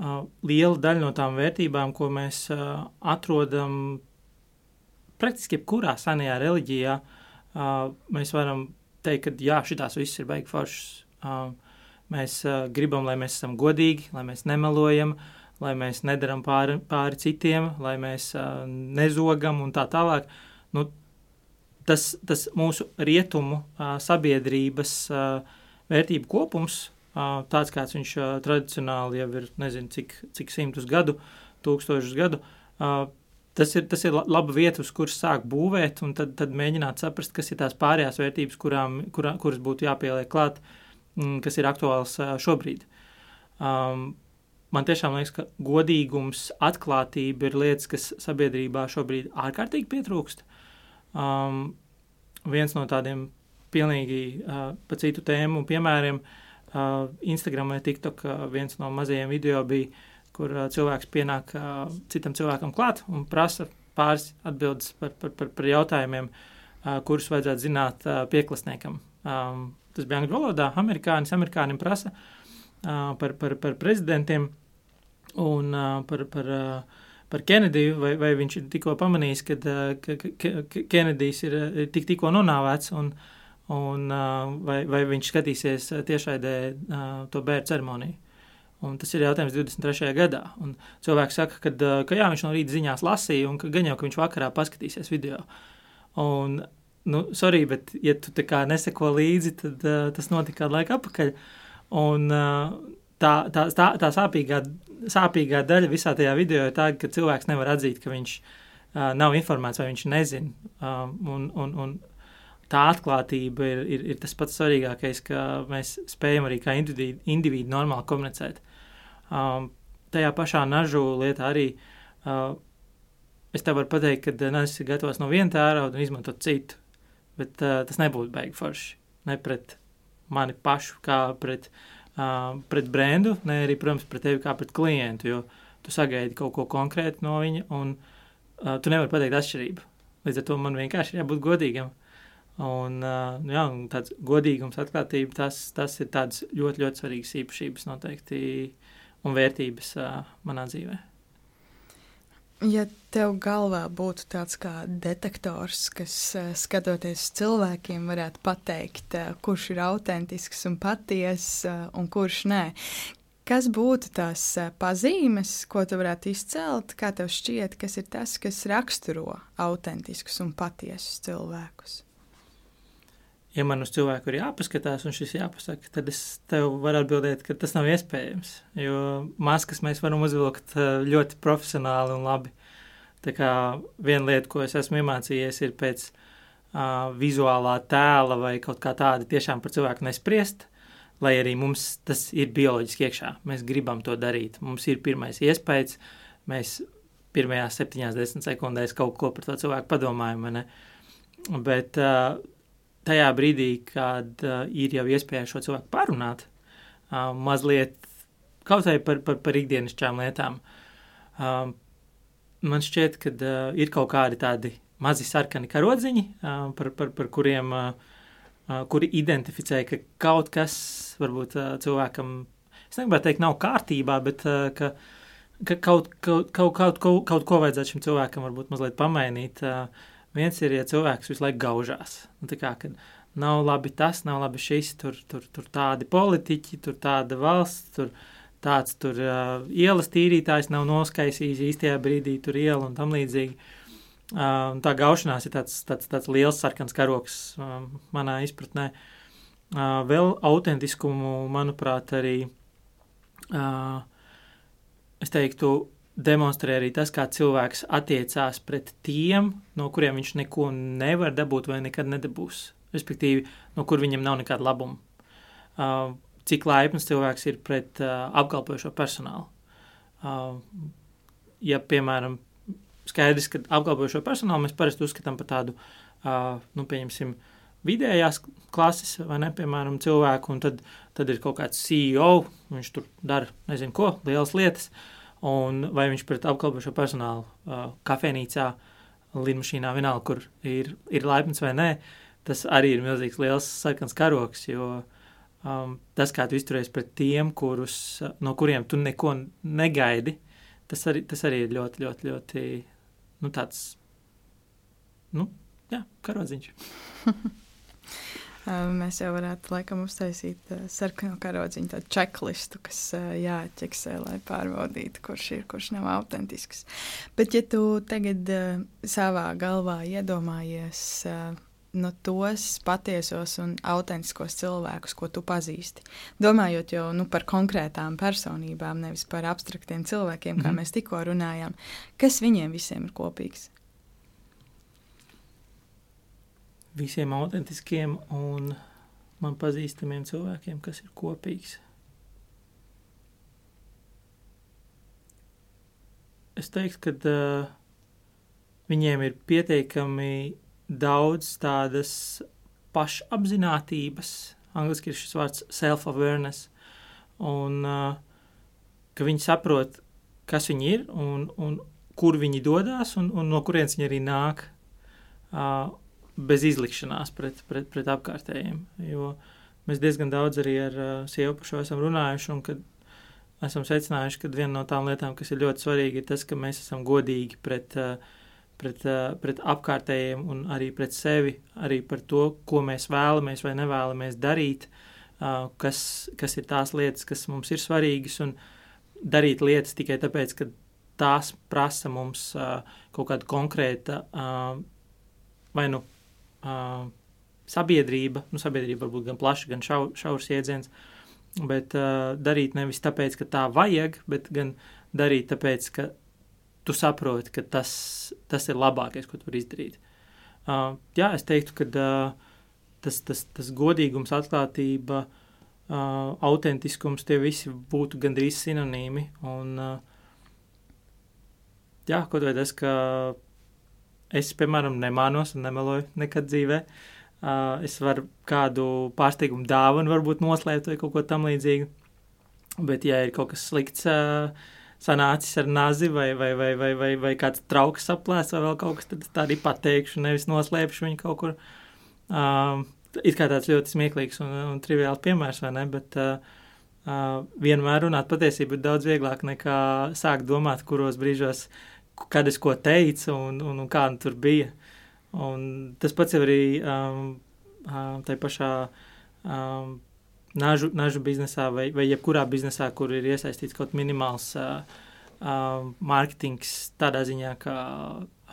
liela daļa no tām vērtībām, ko mēs atrodam praktiski jebkurā senajā reliģijā, mēs varam teikt, ka jā, šitās viss ir baigi foršas. Mēs gribam, lai mēs esam godīgi, lai mēs nemelojam, lai mēs nedaram pāri, pāri citiem, lai mēs nezogam un tā tālāk. Nu, tas, tas mūsu rietumu sabiedrības vērtību kopums tāds, kāds viņš tradicionāli jau ir, nezinu, cik, cik simtus gadu, tūkstošus gadu. Tas ir, tas ir laba vieta, uz kuras sāk būvēt, un tad, tad mēģināt saprast, kas ir tās pārējās vērtības, kurām, kurā, kuras būtu jāpieliek klāt, mm, kas ir aktuāls šobrīd. Um, man tiešām liekas, ka godīgums, atklātība ir lietas, kas sabiedrībā šobrīd ārkārtīgi pietrūkst. Um, viens no tādiem pilnīgi uh, pa citu tēmu piemēriem uh, Instagram vai TikTok viens no mazajiem video bija, kur cilvēks pienāk citam cilvēkam klāt un prasa pāris atbildes par, par, par, par jautājumiem, kurus vajadzētu zināt pieklasniekam. Tas bija angļu valodā, amerikānis, amerikānim prasa par, par, par prezidentiem un par, par, par Kenediju, vai, vai viņš ir tikko pamanījis, kad, ka, ka Kenedijs ir tik, tikko nonāvēts un uh, un vai, vai viņš skatīsies tiešraidē to bērnu ceremoniju. Un tas ir jautājums 23. gadā. Un cilvēks saka, ka, ka jā, viņš no rīta ziņās lasīja, un ka gan jau, ka viņš vakarā paskatīsies video. Un nu, sorry, bet, ja tu tā kā neseko līdzi, tad uh, tas notika kādu laiku atpakaļ. Un uh, tā, tā, tā, tā sāpīgā, sāpīgā daļa visā tajā video ir tā, ka cilvēks nevar atzīt, ka viņš uh, nav informēts vai viņš nezina. Um, un, un, un tā atklātība ir, ir, ir tas pats svarīgākais, ka mēs spējam arī kā individu, individu normāli komunicēt. Um, tajā pašā nažu lietā arī. Uh, es tev varu pateikt, ka nu, es esmu gatavs no viena tērauda un izmantot citu bet uh, tas nebūtu baigi forši. Ne pret mani pašu, kā pret, uh, pret brendu, ne arī, protams, pret tevi kā pret klientu, jo tu sagaidi kaut ko konkrētu no viņa, un uh, tu nevari pateikt atšķirību. Līdz ar to man vienkārši ir jābūt godīgam. Un, uh, jā, un tāds godīgums, atklātība, tas, tas ir tāds ļoti, ļoti svarīgs īpašības noteikti un vērtības manā dzīvēm. Ja tev galvā būtu tāds kā detektors, kas skatoties uz cilvēkiem, varētu pateikt, kurš ir autentisks un patiess un kurš nē, kas būtu tās pazīmes, ko tu varētu izcelt? Kā tev šķiet, kas ir tas, kas raksturo autentiskus un patiesus cilvēkus? Ja man uz cilvēku ir jāpaskatās un šis jāpasaka, tad es tev varu atbildēt, ka tas nav iespējams. Jo maskas mēs varam uzvilkt eh, ļoti profesionāli un labi. Tā kā viena lieta, ko es esmu iemācījies, ir pēc uh, vizuālā tēla vai kaut kā tāda tiešām par cilvēku nespriest, lai arī mums tas ir bioloģiski iekšā. Mēs gribam to darīt. Mums ir pirmais iespējas, mēs pirmajās septiņās, desmit sekundēs kaut ko par to cilvēku padomājam? Bet uh, tajā brīdī, kad uh, ir jau iespēja šo cilvēku parunāt, uh, mazliet kaut vai par, par, par ikdienišķām lietām, uh, man šķiet, ka uh, ir kaut kādi tādi mazi sarkani karodziņi, uh, par, par, par kuriem, uh, uh, kuri identificē, ka kaut kas varbūt uh, cilvēkam, es negribētu teikt, nav kārtībā, bet uh, ka, ka kaut, kaut, kaut, kaut, kaut, kaut ko vajadzētu šim cilvēkam varbūt mazliet pamainīt. Uh, Viens ir, ja cilvēks visu laiku gaužās. Nu, kā, nav labi tas, nav labi šis, tur, tur, tur tādi politiķi, tur tāda valsts, tur tāds tur uh, ielas tīrītājs nav noskaisījis īstajā brīdī tur ielu un tam līdzīgi. Uh, tā gaušanās ir tāds, tāds, tāds liels sarkans karoks uh, manā izpratnē. Uh, vēl autentiskumu, manuprāt, arī uh, es teiktu, demonstrē arī tas, kā cilvēks attiecās pret tiem, no kuriem viņš neko nevar dabūt vai nekad nedabūs. Respektīvi, no kur viņam nav nekāda labuma. Uh, cik laipns cilvēks ir pret uh, apkalpojošo personālu. Uh, ja, piemēram, skaidrs, ka apkalpojošo personālu mēs parasti uzskatām par tādu, uh, nu, pieņemsim, vidējās klases, vai ne, piemēram, cilvēku, un tad, tad ir kaut kāds CEO, viņš tur dara, nezinu ko, lielas lietas, uh, un vai viņš pret apkalpošo personālu uh, kafejnīcā, lidmašīnā, vienalga, kur ir, ir laipns vai nē, tas arī ir milzīgs liels sarkans karoks, jo um, tas, kā tu izturies pret tiem, kurus, no kuriem tu neko negaidi, tas arī, tas arī ir ļoti, ļoti, ļoti, nu tāds, nu, jā, karodziņš. *laughs* Mēs jau varētu laikam uztaisīt sarkano karodziņu, tādu čeklistu, kas jāatķeksē, lai pārbaudītu, kurš ir, kurš nav autentisks. Bet, ja tu tagad savā galvā iedomājies no tos patiesos un autentiskos cilvēkus, ko tu pazīsti. Domājot jau nu, par konkrētām personībām, nevis par abstraktiem cilvēkiem, mm kā mhm. mēs tikko runājām, kas viņiem visiem ir kopīgs? Visiem autentiskiem un man pazīstamiem cilvēkiem, kas ir kopīgs. Es teiktu, ka uh, viņiem ir pietiekami daudz tādas pašapziņotības, angļuiski ir šis vārds self-awareness, un uh, ka viņi saprot, kas viņi ir un, un kur viņi dodas un, un no kurienes viņi arī nāk. Uh, bez izlikšanās pret, pret, pret apkārtējiem. Jo mēs diezgan daudz arī ar uh, sievu par šo esam runājuši, un kad esam secinājuši, ka viena no tām lietām, kas ir ļoti svarīga, ir tas, ka mēs esam godīgi pret, uh, pret, uh, pret apkārtējiem un arī pret sevi, arī par to, ko mēs vēlamies vai nevēlamies darīt, uh, kas, kas ir tās lietas, kas mums ir svarīgas, un darīt lietas tikai tāpēc, ka tās prasa mums uh, kaut kāda konkrēta uh, vai nu uh, sabiedrība, nu, sabiedrība varbūt gan plaša, gan šau, šaurs iedziens, bet uh, darīt nevis tāpēc, ka tā vajag, bet gan darīt tāpēc, ka tu saproti, ka tas, tas ir labākais, ko tu vari izdarīt. Uh, jā, es teiktu, ka uh, tas, tas, tas godīgums, atklātība, uh, autentiskums, tie visi būtu gandrīz sinonīmi. Un, uh, jā, kaut vai tas, ka es, piemēram, nemānos un nemeloju nekad dzīvē. Uh, es varu kādu pārsteigumu dāvanu varbūt noslēpt vai kaut ko tam līdzīgu. Bet, ja ir kaut kas slikts, uh, sanācis ar nazi vai, vai, vai, vai, vai, vai kāds trauks saplēs vai vēl kaut kas, tad tā arī pateikšu, nevis noslēpšu viņu kaut kur. Uh, it kā tāds ļoti smieklīgs un, un triviāls piemērs, vai ne? Bet uh, uh, vienmēr runāt patiesību ir daudz vieglāk nekā sākt domāt, kuros brīžos, kad es ko teicu un, un, un kā tur bija. Un tas pats arī um, uh, tai pašā um, nažu, nažu biznesā vai, vai jebkurā biznesā, kur ir iesaistīts kaut minimāls uh, uh, mārketings tādā ziņā, kā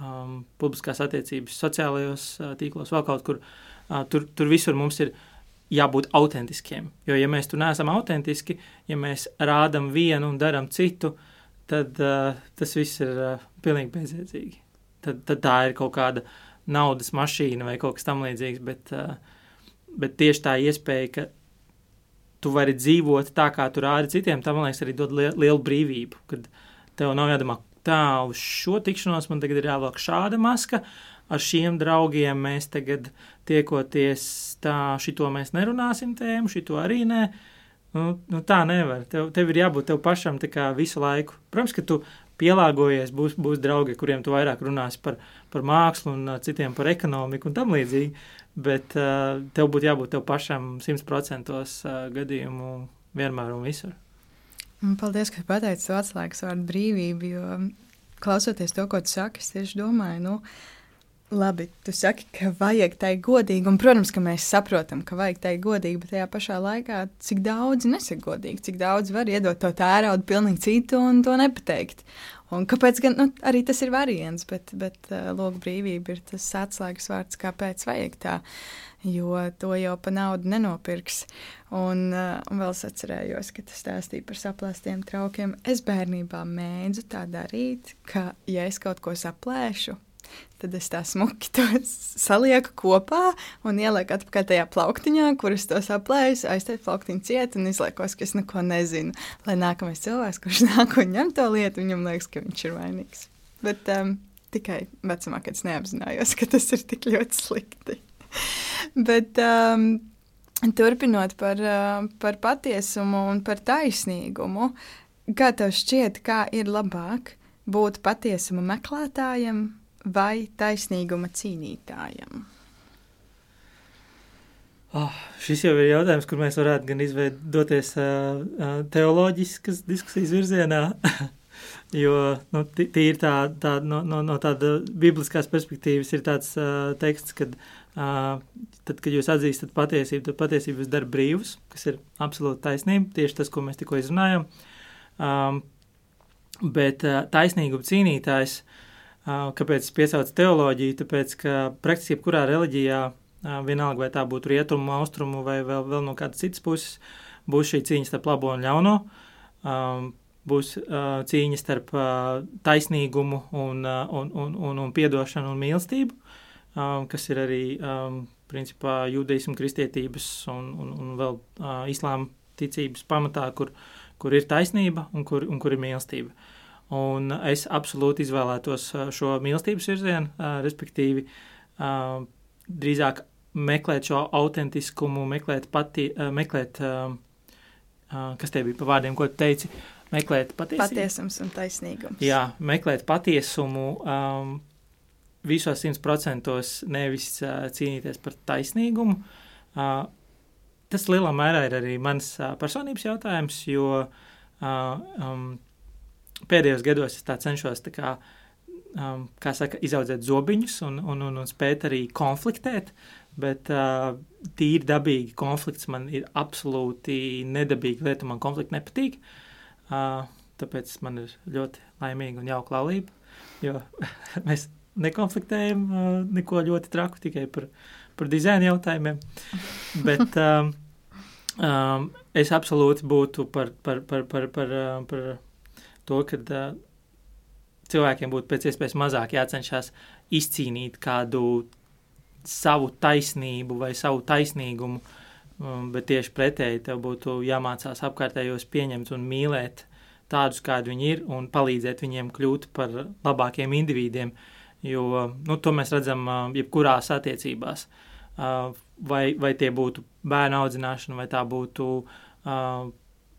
um, publiskās attiecības sociālajos uh, tīklos, vēl kaut kur. Uh, tur, tur visur mums ir jābūt autentiskiem. Jo, ja mēs tur neesam autentiski, ja mēs rādām vienu un darām citu, tad uh, tas viss ir uh, pilnīgi bezjēdzīgi. Tad, tad tā ir kaut kāda naudas mašīna vai kaut kas tamlīdzīgs, bet, uh, bet tieši tā iespēja, ka tu vari dzīvot tā, kā tu rādi citiem, tam, man liekas, arī dod lielu, lielu brīvību. Kad tev nav jādomā, tā, uz šo tikšanos man tagad ir jāvelk šāda maska, ar šiem draugiem mēs tagad tiekoties, tā, šito mēs nerunāsim tēmu, šito arī nē. Nu, nu tā nevar. Tev, tev ir jābūt tev pašam visu laiku. Protams, ka tu pielāgojies, būs, būs draugi, kuriem tu vairāk runāsi par, par mākslu un uh, citiem par ekonomiku un tam līdzīgi bet uh, tev būtu jābūt tev pašam 100% uh, gadījumu vienmēr un visur. Paldies, ka pateici atslēgas vārdu brīvību, jo klausoties to, ko tu saki, es tieši domāju, nu, labi, tu saki, ka vajag tai godīgi, un, protams, ka mēs saprotam, ka vajag tai godīgi, bet tajā pašā laikā, cik daudz nesaka godīgi, cik daudz var iedot to tēraudu pilnīgi citu un to nepateikt. Un kāpēc gan nu, arī tas ir variants, bet, bet uh, logu brīvība ir tas atslēgas vārds, kāpēc vajag tā, jo to jau pa naudu nenopirks. Un, uh, un vēl es atcerējos, ka tas stāstīja par saplēstiem traukiem. Es bērnībā mēdzu tā darīt, ka, ja es kaut ko saplēšu, Tad es tā smuki to salieku kopā un ielieku atpakaļ tajā plauktiņā, kuras to saplēju, aiztēju plauktiņu ciet un izliekos, ka es neko nezinu. Lai nākamais cilvēks, kurš *laughs* nāk un ņem to lietu, viņam liekas, ka viņš ir vainīgs. Bet um, tikai vecumā, kad es neapzinājos, ka tas ir tik ļoti slikti. *laughs* Bet, um, turpinot par, uh, par patiesumu un par taisnīgumu, kā tev šķiet, kā ir labāk būt patiesuma meklētājam vai taisnīguma cīnītājam? Oh, šis jau ir jautājums, kur mēs varētu gan izveidoties uh, teoloģiskas diskusijas virzienā, *laughs* jo nu, tīri tā, tā, no, no, no tāda bibliskās perspektīvas ir tāds uh, teksts, kad uh, tad, kad jūs atzīstat patiesību, tad patiesību jūs dara brīvus, kas ir absolūti taisnība, tieši tas, ko mēs tikko izrunājam. Um, bet uh, taisnīguma cīnītājs uh, Kāpēc es piesaucu teoloģiju? Tāpēc, ka praktiski jebkurā reliģijā, vienalga vai tā būtu rietumu, austrumu vai vēl, vēl no kādas citas puses, būs šī cīņa starp labo un ļauno, būs cīņa starp taisnīgumu un, un, un, un, un piedošanu un mīlestību, kas ir arī principā jūdaismu, kristietības un, un, un vēl islāma ticības pamatā, kur, kur ir taisnība un kur, un kur ir mīlestība. Un es absolūti izvēlētos šo mīlestības virzienu, respektīvi, drīzāk meklēt šo autentiskumu, meklēt, pati, meklēt kas tie bija pa vārdiem, ko teici, meklēt patiesību. Patiesums un taisnīgums. Jā, meklēt patiesumu um, visos simt procentos, nevis uh, cīnīties par taisnīgumu. Uh, tas lielā mērā ir arī mans uh, personības jautājums, jo uh, um, pēdējos gados es cenšos tā kā, um, kā saka, izaudzēt zobiņus un, un, un, un spēt arī konfliktēt, bet uh, tīri dabīgi konflikts man ir absolūti nedabīga lieta, man konflikti nepatīk, uh, tāpēc man ir ļoti laimīga un jauka laulība, jo *laughs* mēs nekonfliktējam uh, neko ļoti traku, tikai par, par dizaina jautājumiem. Bet um, um, es absolūti būtu par, par, par, par, par, uh, par to, ka uh, cilvēkiem būtu pēc iespējas mazāk jācenšas izcīnīt kādu savu taisnību vai savu taisnīgumu, um, bet tieši pretēji tev būtu jāmācās apkārtējos pieņemt un mīlēt tādus, kādi viņi ir, un palīdzēt viņiem kļūt par labākiem individiem. Jo nu, to mēs redzam uh, jebkurās attiecībās. Uh, vai, vai tie būtu bērnu audzināšana, vai tā būtu uh,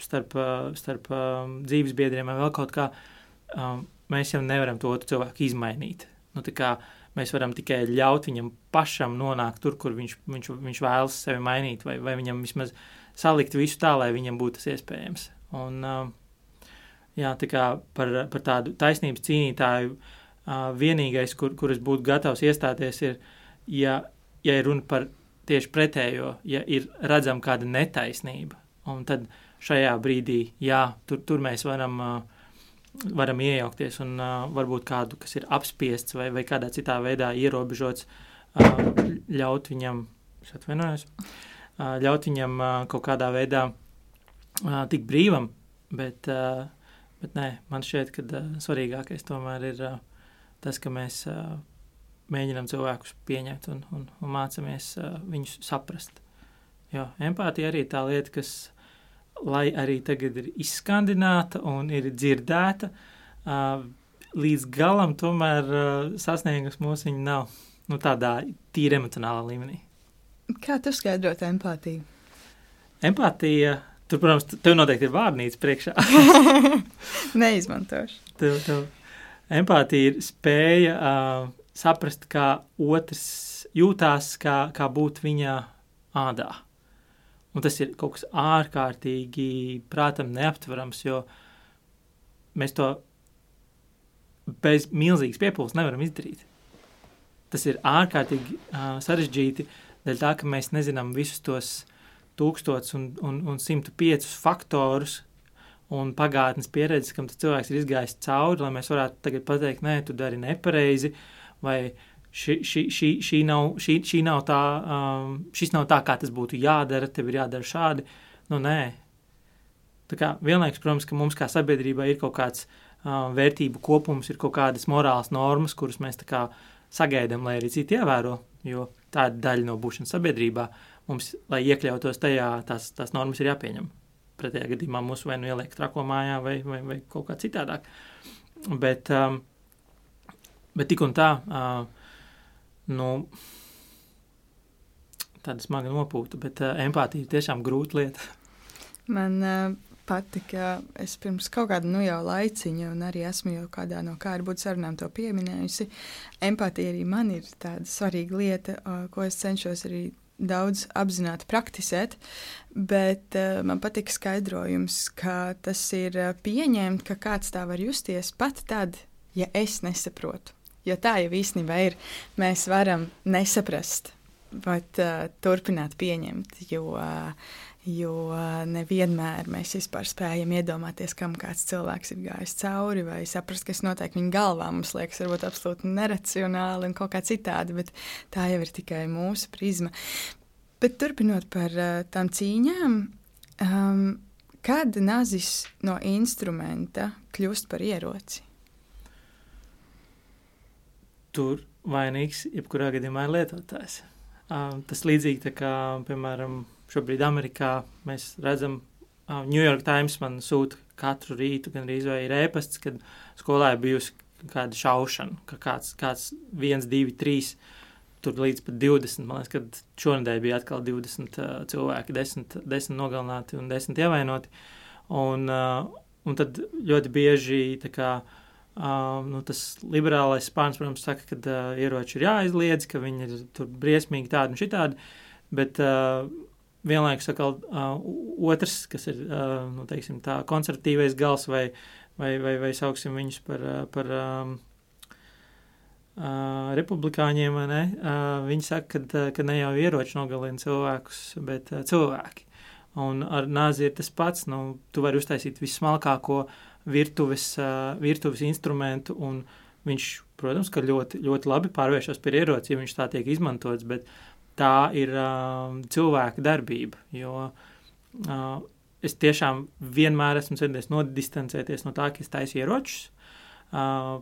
starp, starp dzīves biedriem vai vēl kaut kā. Mēs jau nevaram to otru cilvēku izmainīt. Nu, mēs varam tikai ļaut viņam pašam nonākt tur, kur viņš, viņš, viņš vēlas sevi mainīt, vai, vai viņam vismaz salikt visu tā, lai viņam būtu tas iespējams. Un, uh, Jā, tā kā par, par tādu taisnības cīnītāju uh, vienīgais, kur, kur es būtu gatavs iestāties, ir, ja, ja ir runa par tieši pretējo, ja ir redzama kāda netaisnība. Un tad šajā brīdī, jā, tur, tur mēs varam, uh, varam iejaukties un uh, varbūt kādu, kas ir apspiests vai, vai kādā citā veidā ierobežots, uh, ļaut viņam, es atvainojos, ļaut viņam kaut kādā veidā tik brīvam, bet Bet nē, man šķiet, ka svarīgākais tomēr ir tas, ka mēs mēģinām cilvēkus pieņemt un, un, un mācāmies viņus saprast. Jo empātija arī ir tā lieta, kas, lai arī tagad ir izskandināta un ir dzirdēta, uh, līdz galam tomēr uh, sasniegus mūsu viņa nav nu, tādā tīri emocionālā līmenī. Kā tu skaidrot empātiju? Empātija Tur, protams, tev noteikti ir vārnīca priekšā. *laughs* Neizmantošu. Tev, tev empātija ir spēja uh, saprast, kā otrs jūtās, kā, kā būt viņa ādā. Un tas ir kaut kas ārkārtīgi, prātam, neaptverams, jo mēs to bez milzīgas piepūles nevaram izdarīt. Tas ir ārkārtīgi uh, sarežģīti, dēļ tā, ka mēs nezinām visus tos uh, tūkstots un, un, un 105 faktorus un pagātnes pieredzes, kam cilvēks ir izgājis cauri, lai mēs varētu tagad pateikt, nē, tu dari nepareizi, vai šī, šī, šī, šī, nav, šī, šī nav tā, um, šis nav tā, kā tas būtu jādara, tev ir jādara šādi. Nu, nē. Tā kā vienlaikus, protams, ka mums kā sabiedrībā ir kaut kāds um, vērtību kopums, ir kaut kādas morālas normas, kuras mēs tā kā sagaidām, lai arī citi ievēro, jo tā ir daļa no būšanas sabiedrībā mums, lai iekļautos tajā, tās, tās normas ir jāpieņem. Pretējā gadījumā mūs vai nu ieliek trako mājā, vai, vai, vai kaut kā citādāk. Bet, um, bet tik un tā, uh, nu, tāda smaga nopūta, bet uh, empātija ir tiešām grūta lieta. *laughs* Man uh, patika, es pirms kaut kāda nu jau laiciņa, un arī esmu jau kādā no būt sarunām to pieminējusi. Empātija arī man ir tāda svarīga lieta, uh, ko es cenšos arī daudz apzināti praktisēt, bet uh, man patīk skaidrojums, ka tas ir pieņemt, ka kāds tā var justies pat tad, ja es nesaprotu. Jo tā jau īstenībā ir. Mēs varam nesaprast, bet uh, turpināt pieņemt, jo, uh, jo nevienmēr mēs vispār spējam iedomāties, kam kāds cilvēks ir gājis cauri, vai saprast, kas notiek viņa galvā. Mums liekas, varbūt absolūti neracionāli un kaut kā citādi, bet tā jau ir tikai mūsu prizma. Bet turpinot par uh, tām cīņām, um, kad nazis no instrumenta kļūst par ieroci? Tur vainīgs jebkurā gadījumā ir lietotājs. Um, tas līdzīgi tā kā, piemēram, šobrīd Amerikā mēs redzam, um, New York Times man sūta katru rītu, gan arī ir ēpasts, kad skolā ir bijusi kāda šaušana, ka kāds, kāds viens, divi, trīs tur līdz pat 20. Man liekas, ka šonadēļ bija atkal 20 uh, cilvēki, 10, 10 nogalināti un 10 ievainoti. Un, uh, un tad ļoti bieži kā, uh, nu, tas liberālais spārns, protams, saka, ka uh, ieroči ir jāizliedz, ka viņi ir tur briesmīgi tādi un šitādi. Bet uh, vienlaikus atkal uh, otrs, kas ir uh, nu, teiksim, tā, konservatīvais gals vai, vai, vai, vai sauksim viņus par. Uh, par um, Uh, republikāņiem, ne, uh, viņi saka, ka, ka ne jau ieroči nogalina cilvēkus, bet uh, cilvēki. Un ar nāzi ir tas pats, nu, tu vari uztaisīt vismalkāko virtuves, uh, virtuves instrumentu, un viņš, protams, ka ļoti, ļoti labi pārvēršas par ieroci, ja viņš tā tiek izmantots, bet tā ir uh, cilvēka darbība. Jo uh, es tiešām vienmēr esmu centies nodistancēties no tā, ka es taisu ieročus, uh,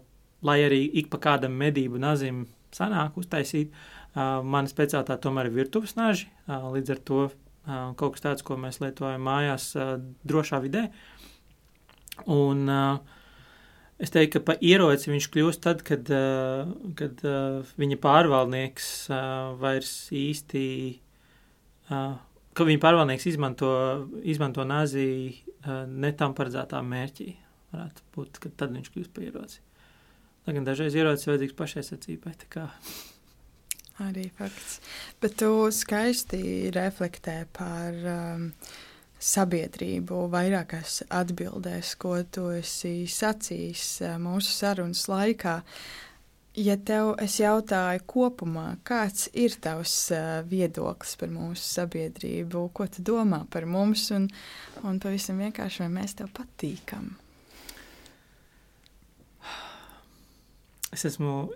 lai arī ik pa kādam medību nazim sanāk uztaisīt. Uh, mana speciālitāte tomēr ir virtuves naži, uh, līdz ar to uh, kaut kas tāds, ko mēs lietojam mājās uh, drošā vidē. Un uh, Es teiktu, ka pa ieroci viņš kļūst tad, kad, uh, kad uh, viņa pārvaldnieks vairs īsti, ka viņa pārvaldnieks izmanto, izmanto naziju uh, ne tam paredzētā mērķī. Varētu būt, ka tad viņš kļūst par ieroci. Lai gan dažreiz ierocis vajadzīgs pašaizsardzībai. Arī fakts. Bet tu skaisti reflektē par um, sabiedrību vairākās atbildēs, ko tu esi sacījis eh, mūsu sarunas laikā. Ja tev es jautāju kopumā, kāds ir tavs eh, viedoklis par mūsu sabiedrību, ko tu domā par mums, un, un pavisam vienkārši, vai mēs tev patīkam? Es esmu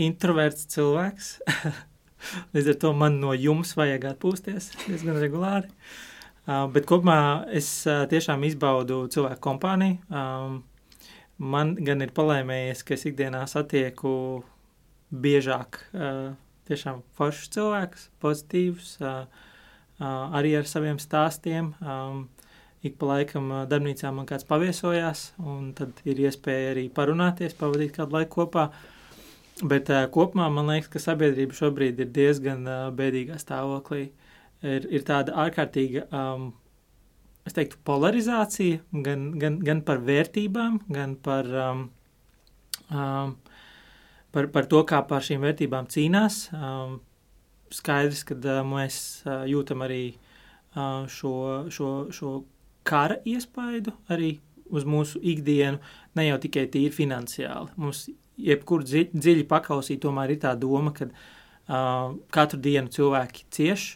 introverts cilvēks. *laughs* Līdz ar to man no jums vajag atpūsties diezgan regulāri. Uh, bet kopumā es uh, tiešām izbaudu cilvēku kompāniju. Um, man gan ir palēmējies, ka es ikdienā satieku biežāk uh, tiešām foršus cilvēkus, pozitīvus, uh, uh, arī ar saviem stāstiem. Um, ik pa laikam uh, darbnīcā man kāds paviesojās, un tad ir iespēja arī parunāties, pavadīt kādu laiku kopā. Bet uh, kopumā man liekas, ka sabiedrība šobrīd ir diezgan uh, bēdīgā stāvoklī. Uh, ir, ir tāda ārkārtīga, um, es teiktu, polarizācija gan, gan, gan par vērtībām, gan par, um, um, par, par to, kā par šīm vērtībām cīnās. Um, skaidrs, ka uh, mēs uh, jūtam arī uh, šo, šo, šo kara iespaidu arī uz mūsu ikdienu, ne jau tikai tīri finansiāli. Mums jebkur dzi, dziļi pakausī tomēr ir tā doma, ka uh, katru dienu cilvēki cieš,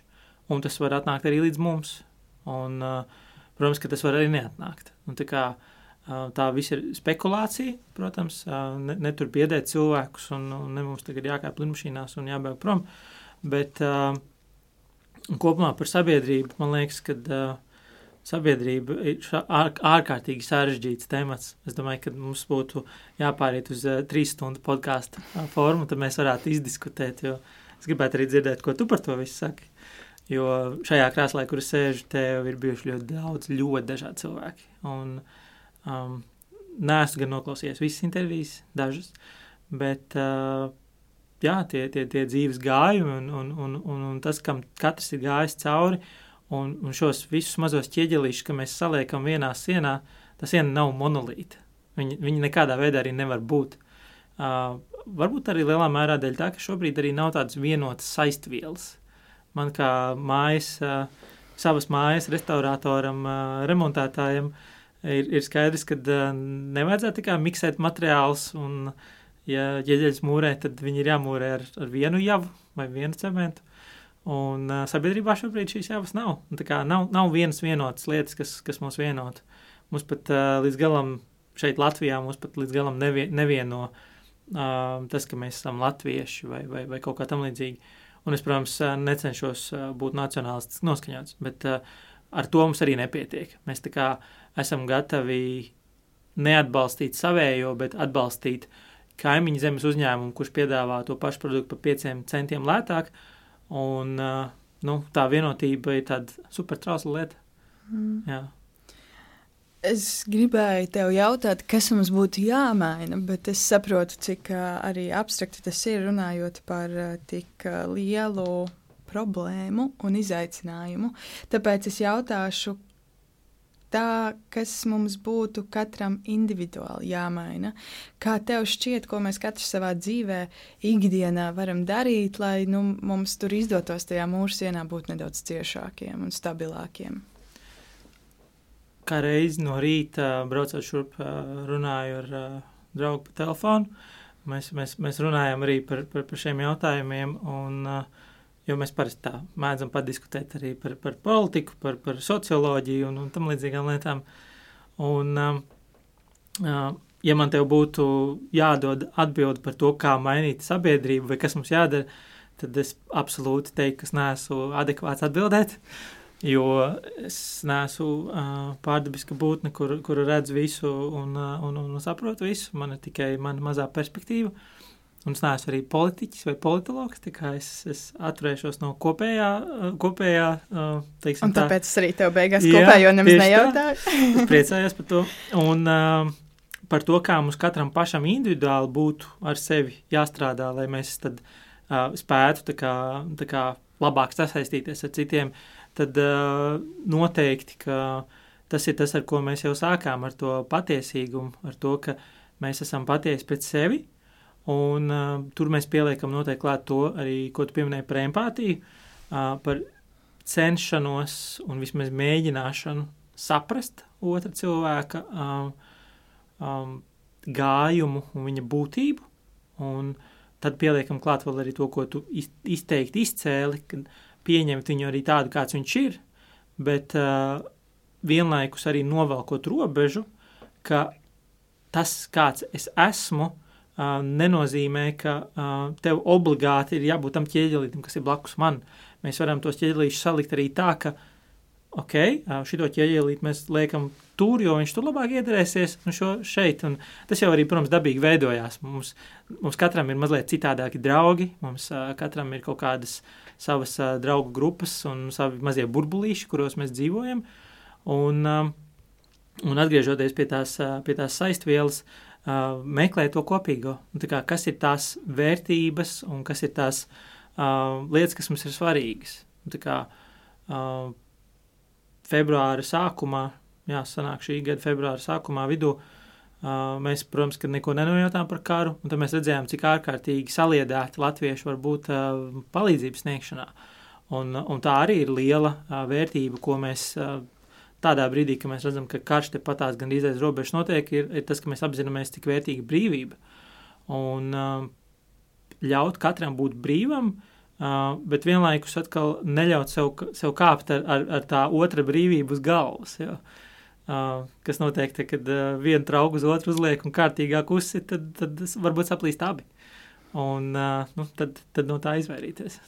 un tas var atnākt arī līdz mums. Un, uh, protams, ka tas var arī neatnākt. Un tā, kā, uh, tā viss ir spekulācija, protams, uh, ne, netur biedēt cilvēkus, un, un ne mums tagad jākāp lidmašīnās un jābēg prom. Bet kopumā par sabiedrību man liekas, ka sabiedrība ir ār, ārkārtīgi sarežģīts temats. Es domāju, ka mums būtu jāpāriet uz trīs stundu podkāstu formu, tad mēs varētu izdiskutēt, jo es gribētu arī dzirdēt, ko tu par to visu saki. Jo šajā krēslā, kur es sēžu, tev ir bijuši ļoti daudz, ļoti dažādi cilvēki. Un, um, Nē, gan noklausījies visas intervijas, dažas, bet uh, jā, tie, tie, tie dzīves gājumi un, un, un, un, un tas, kam katrs ir gājis cauri, un, un šos visus mazos ķieģelīšus, ka mēs saliekam vienā sienā, tas siena nav monolīta. Viņi, viņi nekādā veidā arī nevar būt. Uh, varbūt arī lielā mērā dēļ tā, ka šobrīd arī nav tādas vienotas saistvielas man kā mājas, savas mājas restauratoram, remontētājam, ir, ir skaidrs, ka nevajadzētu tikai miksēt materiālus un, ja ieģeļas mūrē, tad viņi ir jāmūrē ar, ar vienu javu vai vienu cementu. Un uh, sabiedrībā šobrīd šīs javas nav. Un, kā, nav. Nav vienas vienotas lietas, kas, kas mūs vienot. Mums pat uh, līdz galam šeit Latvijā mums pat līdz galam nevie, nevieno uh, tas, ka mēs esam latvieši vai, vai, vai kaut kā tam līdzīgi. Un es, protams, necenšos būt nacionālistiski noskaņots, bet ar to mums arī nepietiek. Mēs tā kā esam gatavi neatbalstīt savējo, bet atbalstīt kaimiņu zemes uzņēmumu, kurš piedāvā to pašu produktu par pieciem centiem lētāk. Un, nu, tā vienotība ir tāda super trausla lieta. Mm. Jā. Es gribēju tev jautāt, kas mums būtu jāmaina, bet es saprotu, cik arī abstrakti tas ir runājot par tik lielu problēmu un izaicinājumu. Tāpēc es jautāšu, tā, kas mums būtu katram individuāli jāmaina. Kā tev šķiet, ko mēs katrs savā dzīvē, ikdienā varam darīt, lai nu, mums tur izdotos tajā mūža sienā būt nedaudz ciešākiem un stabilākiem? Kā reizi no rīta, braucot šurp, runāju ar draugu pa telefonu. Mēs, mēs, mēs runājam arī par, par, par šiem jautājumiem, un, jo mēs parasti tā mēdzam padiskutēt arī par, par politiku, par, par socioloģiju un, un tam līdzīgām lietām. Un, ja man te būtu jādod atbildi par to, kā mainīt sabiedrību vai kas mums jādara, tad es absolūti teiktu, ka es neesmu adekvāts atbildēt. Jo es neesmu uh, pārdabiska būtne, kur, kur redz visu un, uh, un, un, saprotu visu. Man ir tikai mana mazā perspektīva. Un es neesmu arī politiķis vai politologs, tā kā es, es atturēšos no kopējā, kopējā teiksim un tāpēc tā. es arī tev beigās jā, kopējo nemaz nejautāju. es priecājos par to. Un uh, par to, kā mums katram pašam individuāli būtu ar sevi jāstrādā, lai mēs tad uh, spētu tā kā, tā kā labāk sasaistīties ar citiem, tad uh, noteikti, tas ir tas, ar ko mēs jau sākām, ar to patiesīgumu, ar to, ka mēs esam patiesi pret sevi, un uh, tur mēs pieliekam noteikti klāt to arī, ko tu pieminēji par empātiju, uh, par cenšanos un vismaz mēģināšanu saprast otra cilvēka um, um, gājumu un viņa būtību, un tad pieliekam klāt vēl arī to, ko tu izteikti izcēli, kad pieņemt viņu arī tādu, kāds viņš ir, bet uh, vienlaikus arī novelkot robežu, ka tas, kāds es esmu, uh, nenozīmē, ka uh, tev obligāti ir jābūt tam ķieģelītam, kas ir blakus man. Mēs varam tos ķieģelīšus salikt arī tā, ka, ok, uh, šito ķieģelīti mēs liekam tur, jo viņš tur labāk iedarēsies, un šo šeit. Un tas jau arī, protams, dabīgi veidojās. Mums, mums katram ir mazliet citādāki draugi, mums uh, katram ir kaut kādas savas uh, draugu grupas un savi mazie burbulīši, kuros mēs dzīvojam. Un, uh, un atgriežoties pie tās, pie tās saistvielas, meklē to kopīgo. Kā, kas ir tās vērtības un kas ir tās lietas, kas mums ir svarīgas. Kā, februāra sākumā, jā, sanāk šī gada februāra sākumā vidū, uh, mēs, protams, neko nenojautām par karu, un tad mēs redzējām, cik ārkārtīgi saliedēti latvieši var būt uh, palīdzības sniegšanā. Un, un tā arī ir liela uh, vērtība, ko mēs tādā brīdī, kad mēs redzam, ka karš te patās gan izaiz robežas notiek, ir, ir tas, ka mēs apzināmies, cik vērtīga brīvība. Un ļaut katram būt brīvam, bet vienlaikus atkal neļaut sev, sev kāpt ar, ar, ar tā otra brīvību uz galvas. Ja? Uh, kas notiek, tad, kad uh, viena trauka uz otru uzliek un kārtīgāk uzsit, tad, tad varbūt saplīst abi. Un uh, nu, tad, tad no tā izvairīties.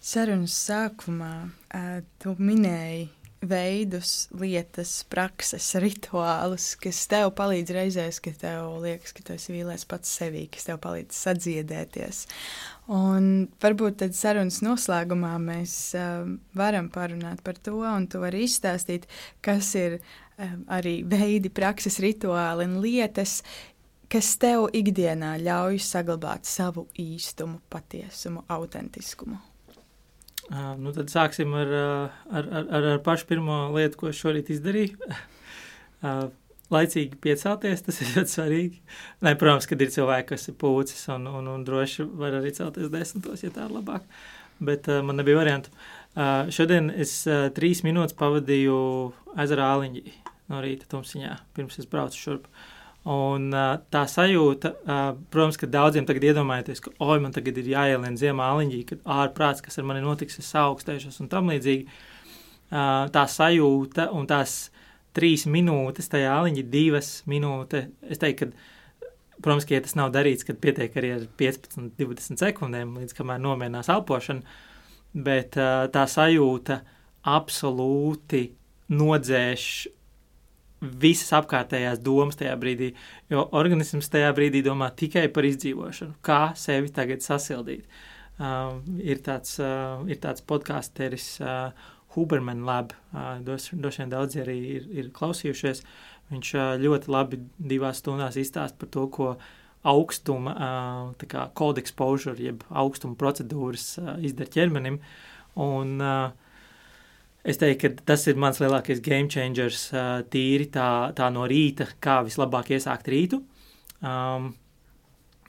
Sarunas sākumā uh, tu minēji veidus, lietas, prakses, rituālus, kas tev palīdz reizēs, ka tev liekas, ka tu esi vīlies pats sevī, kas tev palīdz sadziedēties. Un varbūt tad sarunas noslēgumā mēs um, varam parunāt par to, un tu vari izstāstīt, kas ir um, arī veidi, prakses, rituāli un lietas, kas tev ikdienā ļauj saglabāt savu īstumu, patiesumu, autentiskumu. Nu tad sāksim ar, ar, ar, ar, pašu pirmo lietu, ko es šorīt izdarīju. *laughs* Laicīgi piecelties, tas ir ļoti svarīgi. Nē, protams, kad ir cilvēki, kas ir pūcis un, un, un droši var arī celties desmitos, ja tā ir labāk. Bet uh, man nebija variantu. Uh, šodien es uh, trīs minūtes pavadīju ezera āliņģī no rīta tumsiņā, pirms es braucu šurp. Uh, Un uh, tā sajūta, uh, protams, ka daudziem tagad iedomājoties, ka, oi, man tagad ir jāielien ziemā aliņģī, kad ārprāts, kas ar mani notiks, es augstēšos un tam līdzīgi. Uh, tā sajūta un tās trīs minūtes, tajā aliņģī divas minūtes, es teiktu, ka, protams, ka, ja tas nav darīts, kad pietiek arī ar 15, 20 sekundēm, līdz kamēr nomierinās elpošana, bet uh, tā sajūta absolūti nodzēš visas apkārtējās domas tajā brīdī, jo organisms tajā brīdī domā tikai par izdzīvošanu, kā sevi tagad sasildīt. Uh, ir tāds, uh, ir tāds podkāsteris uh, Huberman Lab, uh, droši vien daudzi arī ir, ir klausījušies. Viņš uh, ļoti labi divās stundās izstāsta par to, ko augstuma, uh, kā cold exposure, jeb augstuma procedūras uh, izdara ķermenim. Un, uh, Es teiktu, ka tas ir mans lielākais game changers, tīri tā, tā no rīta, kā vislabāk iesākt rītu. Um,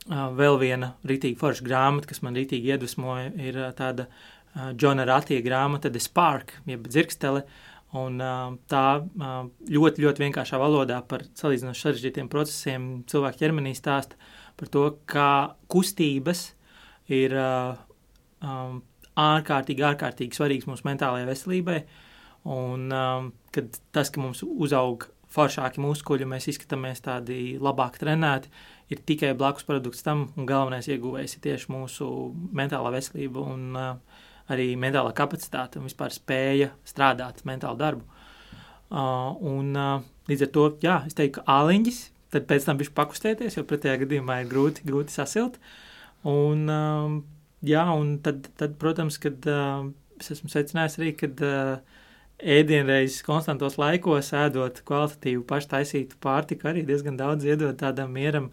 vēl viena rītīga forša grāmata, kas man rītīgi iedvesmoja, ir tāda Džona Ratija grāmata The Spark, jeb dzirkstele. Un, tā ļoti, ļoti vienkāršā valodā par salīdzinoši sarežģītiem procesiem cilvēku ķermenī stāsta par to, kā kustības ir um, ārkārtīgi, ārkārtīgi svarīgs mūsu mentālajai veselībai. Un um, tas, ka mums uzaug foršāki muskuļi, mēs izskatāmies tādi labāk trenēti, ir tikai blakus produkts tam, un galvenais ieguvējs ir tieši mūsu mentālā veselība un uh, arī mentālā kapacitāte un vispār spēja strādāt mentālu darbu. Uh, un uh, līdz ar to, jā, es teiktu, ka āliņģis, tad pēc tam viņš pakustēties, jo pretējā gadījumā ir grūti, grūti sasilt. Un, uh, jā, un tad, tad protams, kad uh, es esmu secinājis arī, kad uh, ēdienreizes konstantos laikos, ēdot kvalitatīvu, paštaisītu pārtiku, arī diezgan daudz iedod tādam mieram.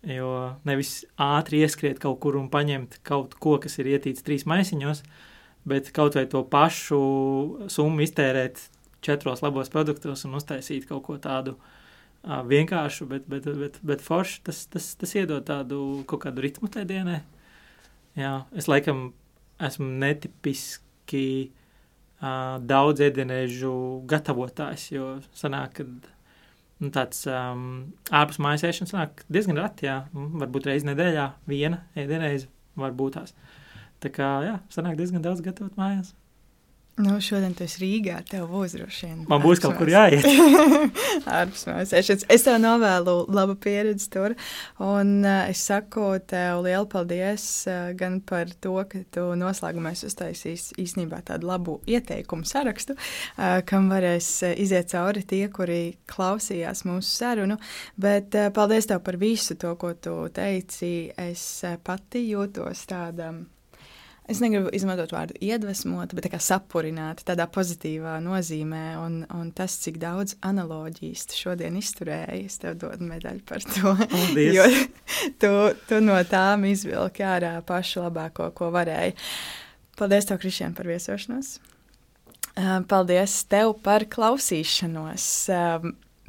Jo nevis ātri ieskriet kaut kur un paņemt kaut ko, kas ir ietīts trīs maisiņos, bet kaut vai to pašu summu iztērēt četros labos produktos un uztaisīt kaut ko tādu vienkāršu, bet, bet, bet, bet foršu. Tas, tas, tas iedod tādu kaut kādu ritmu tajā dienā. Jā, es laikam esmu netipiski uh, daudz ēdienēžu gatavotājs, jo sanāk, ka nu, tāds um, ārpus mājas ēšanas nāk diezgan rati, jā, nu, varbūt reizi nedēļā viena ēdienreize var būt tās. Tā kā, jā, sanāk diezgan daudz gatavot mājās. Nu, šodien tu esi Rīgā, tev būs droši vien. Man būs kaut kur jāiet. ārpus mājas. *laughs* Es tev novēlu labu pieredzi tur, un uh, es saku tev lielu paldies uh, gan par to, ka tu noslēgumā uztaisīsi īstenībā tādu labu ieteikumu sarakstu, uh, kam varēs iziet cauri tie, kuri klausījās mūsu sarunu, bet uh, paldies tev par visu to, ko tu teici. Es uh, pati jūtos tādam es negribu izmantot vārdu iedvesmot, bet tā kā sapurināt tādā pozitīvā nozīmē. Un, un tas, cik daudz analoģijas tu šodien izturēji, es tev dodu medaļu par to. Paldies. jo tu, tu no tām izvilki ārā pašu labāko, ko varēji. Paldies, tev, Kristian, par viesošanos. Paldies tev par klausīšanos.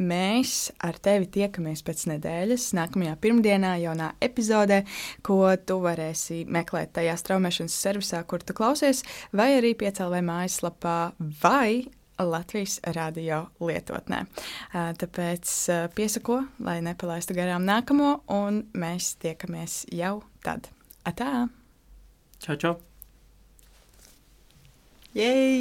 Mēs ar tevi tiekamies pēc nedēļas, nākamajā pirmdienā, jaunā epizodē, ko tu varēsi meklēt tajā straumēšanas servisā, kur tu klausies, vai arī piecēlē mājaslapā vai Latvijas radio lietotnē. Tāpēc piesako, lai nepalaistu garām nākamo, un mēs tiekamies jau tad. Atā! Čau, čau! Yay!